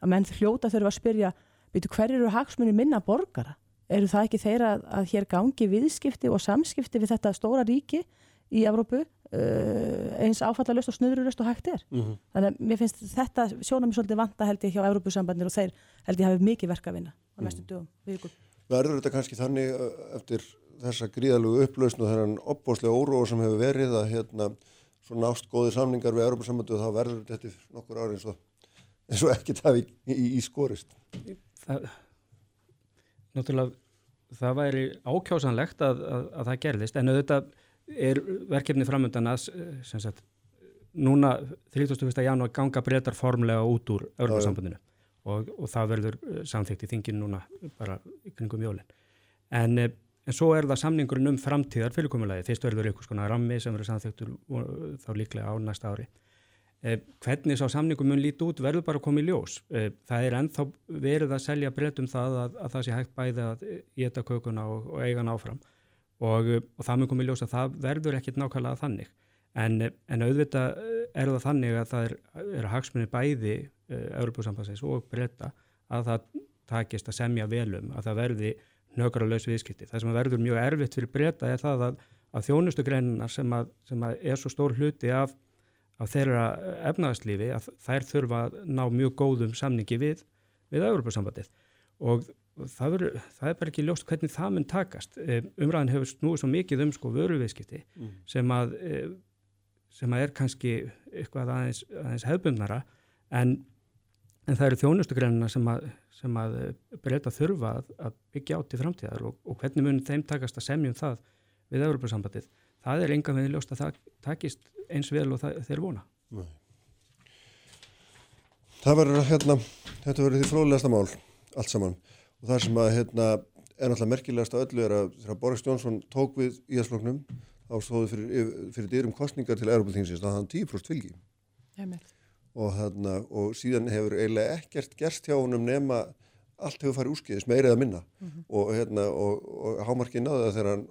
að menn hljóta þurfa að spyrja veitu hver eru hagsmunni minna borgara? Eru það ekki þeirra að, að hér gangi viðskipti og samskipti við þetta stóra ríki í Evrópu eins áfallalust og snöðrurust og hægt er mm -hmm. þannig að mér finnst þetta sjónum svolítið vanta held ég hjá Evrópusambandinu og þeir held ég hafi mikið verka að vinna á næstu mhm. dögum Verður þetta kannski þannig eftir þessa gríðalugu upplausn og þennan opbóslega óróa sem hefur verið að hérna svona ást góði samningar við Európa-samöndu og þá verður þetta nokkur ári eins og, eins og ekkert hafi í, í, í skorist. Það, náttúrulega það væri ákjásanlegt að, að, að það gerðist en auðvitað er verkefni framöndan að sem sagt núna 31. janúar ganga breytar formlega út úr Európa-sambandinu og, og það verður samþygt í þingin núna bara kringum jólinn. En En svo er það samningurinn um framtíðar fyrirkomulagi. Fyrst verður einhvers konar rammi sem verður samþektur þá líklega á næsta ári. Eh, hvernig sá samningum mun líti út verður bara að koma í ljós. Eh, það er ennþá verið að selja breytum það að, að það sé hægt bæði að geta kökuna og, og eiga náfram og, og það mun koma í ljós að það verður ekkit nákvæmlega þannig. En, en auðvitað er það þannig að það er, er hagsmunni bæði eh, Európa-sambansins og breyta að það takist að semja velum, að það verði nökralaus viðskipti. Það sem verður mjög erfitt fyrir breyta er það að, að þjónustugreinar sem, sem að er svo stór hluti af, af þeirra efnagslífi að þær þurfa að ná mjög góðum samningi við, við Európa-sambandið og það, veru, það er bara ekki ljóst hvernig það mun takast. E, umræðin hefur snúið svo mikið um sko vöruviðskipti mm. sem, að, e, sem að er kannski eitthvað aðeins, aðeins hefbundnara en en það eru þjónustugreinina sem að, sem að eh, breyta þurfa að, að byggja átt í framtíðar og, og hvernig mun þeim takast að semjum það við Európa-sambandið. Það er enga með ljóst að það takist eins vel og það, þeir vona. Nei. Það verður hérna, þetta verður því fróðilegasta mál allt saman og það sem að hérna er náttúrulega merkilegast að öllu er að þegar Boris Jónsson tók við íðasloknum þá stóði fyrir, fyrir dyrum kostningar til Európa-þingsins að hann 10% fylgi. Og, þarna, og síðan hefur eiginlega ekkert gerst hjá honum nema allt hefur farið úrskiðis meirið að minna mm -hmm. og, hérna, og, og hámarkið náðu það þegar hann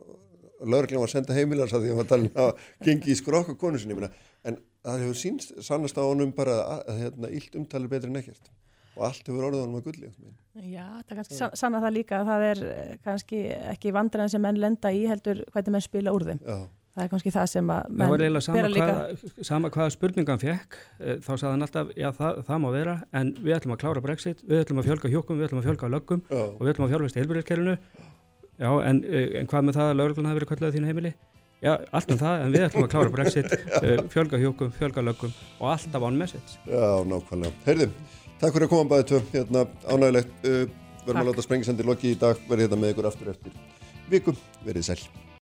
lauruglega var að senda heimilars að því að hann að gengi í skrokka konu sinni en það hefur sínst sannast á honum bara að, að hérna, illt umtali betri en ekkert og allt hefur orðið honum að gulli Já, það er kannski sann að það líka að það er eh, kannski ekki vandræðin sem menn lenda í heldur hvernig menn spila úr þeim Já það er kannski það sem að Það var eiginlega sama, bera líka- hvað, sama hvaða spurningan fekk, eh, þá sagði hann alltaf, já það, það má vera, en við ætlum að klára Brexit, við ætlum að fjölga hjókum, við ætlum að fjölga löggum Já. og við ætlum að fjölga heilbyrðiskerfinu. Já, en, eh, en hvað með það að lögreglun hafi verið kallað þínu heimili? Já, allt um það, en við ætlum að klára Brexit, fjölga hjókum, fjölga löggum og alltaf on message. Já, nákvæmlega. Heyrðum, takk fyrir að koma bæði tvö, hérna ánægilegt. Uh, verðum að láta sprengisendir loki í dag, verði hérna með ykkur aftur eftir viku, verið sæl.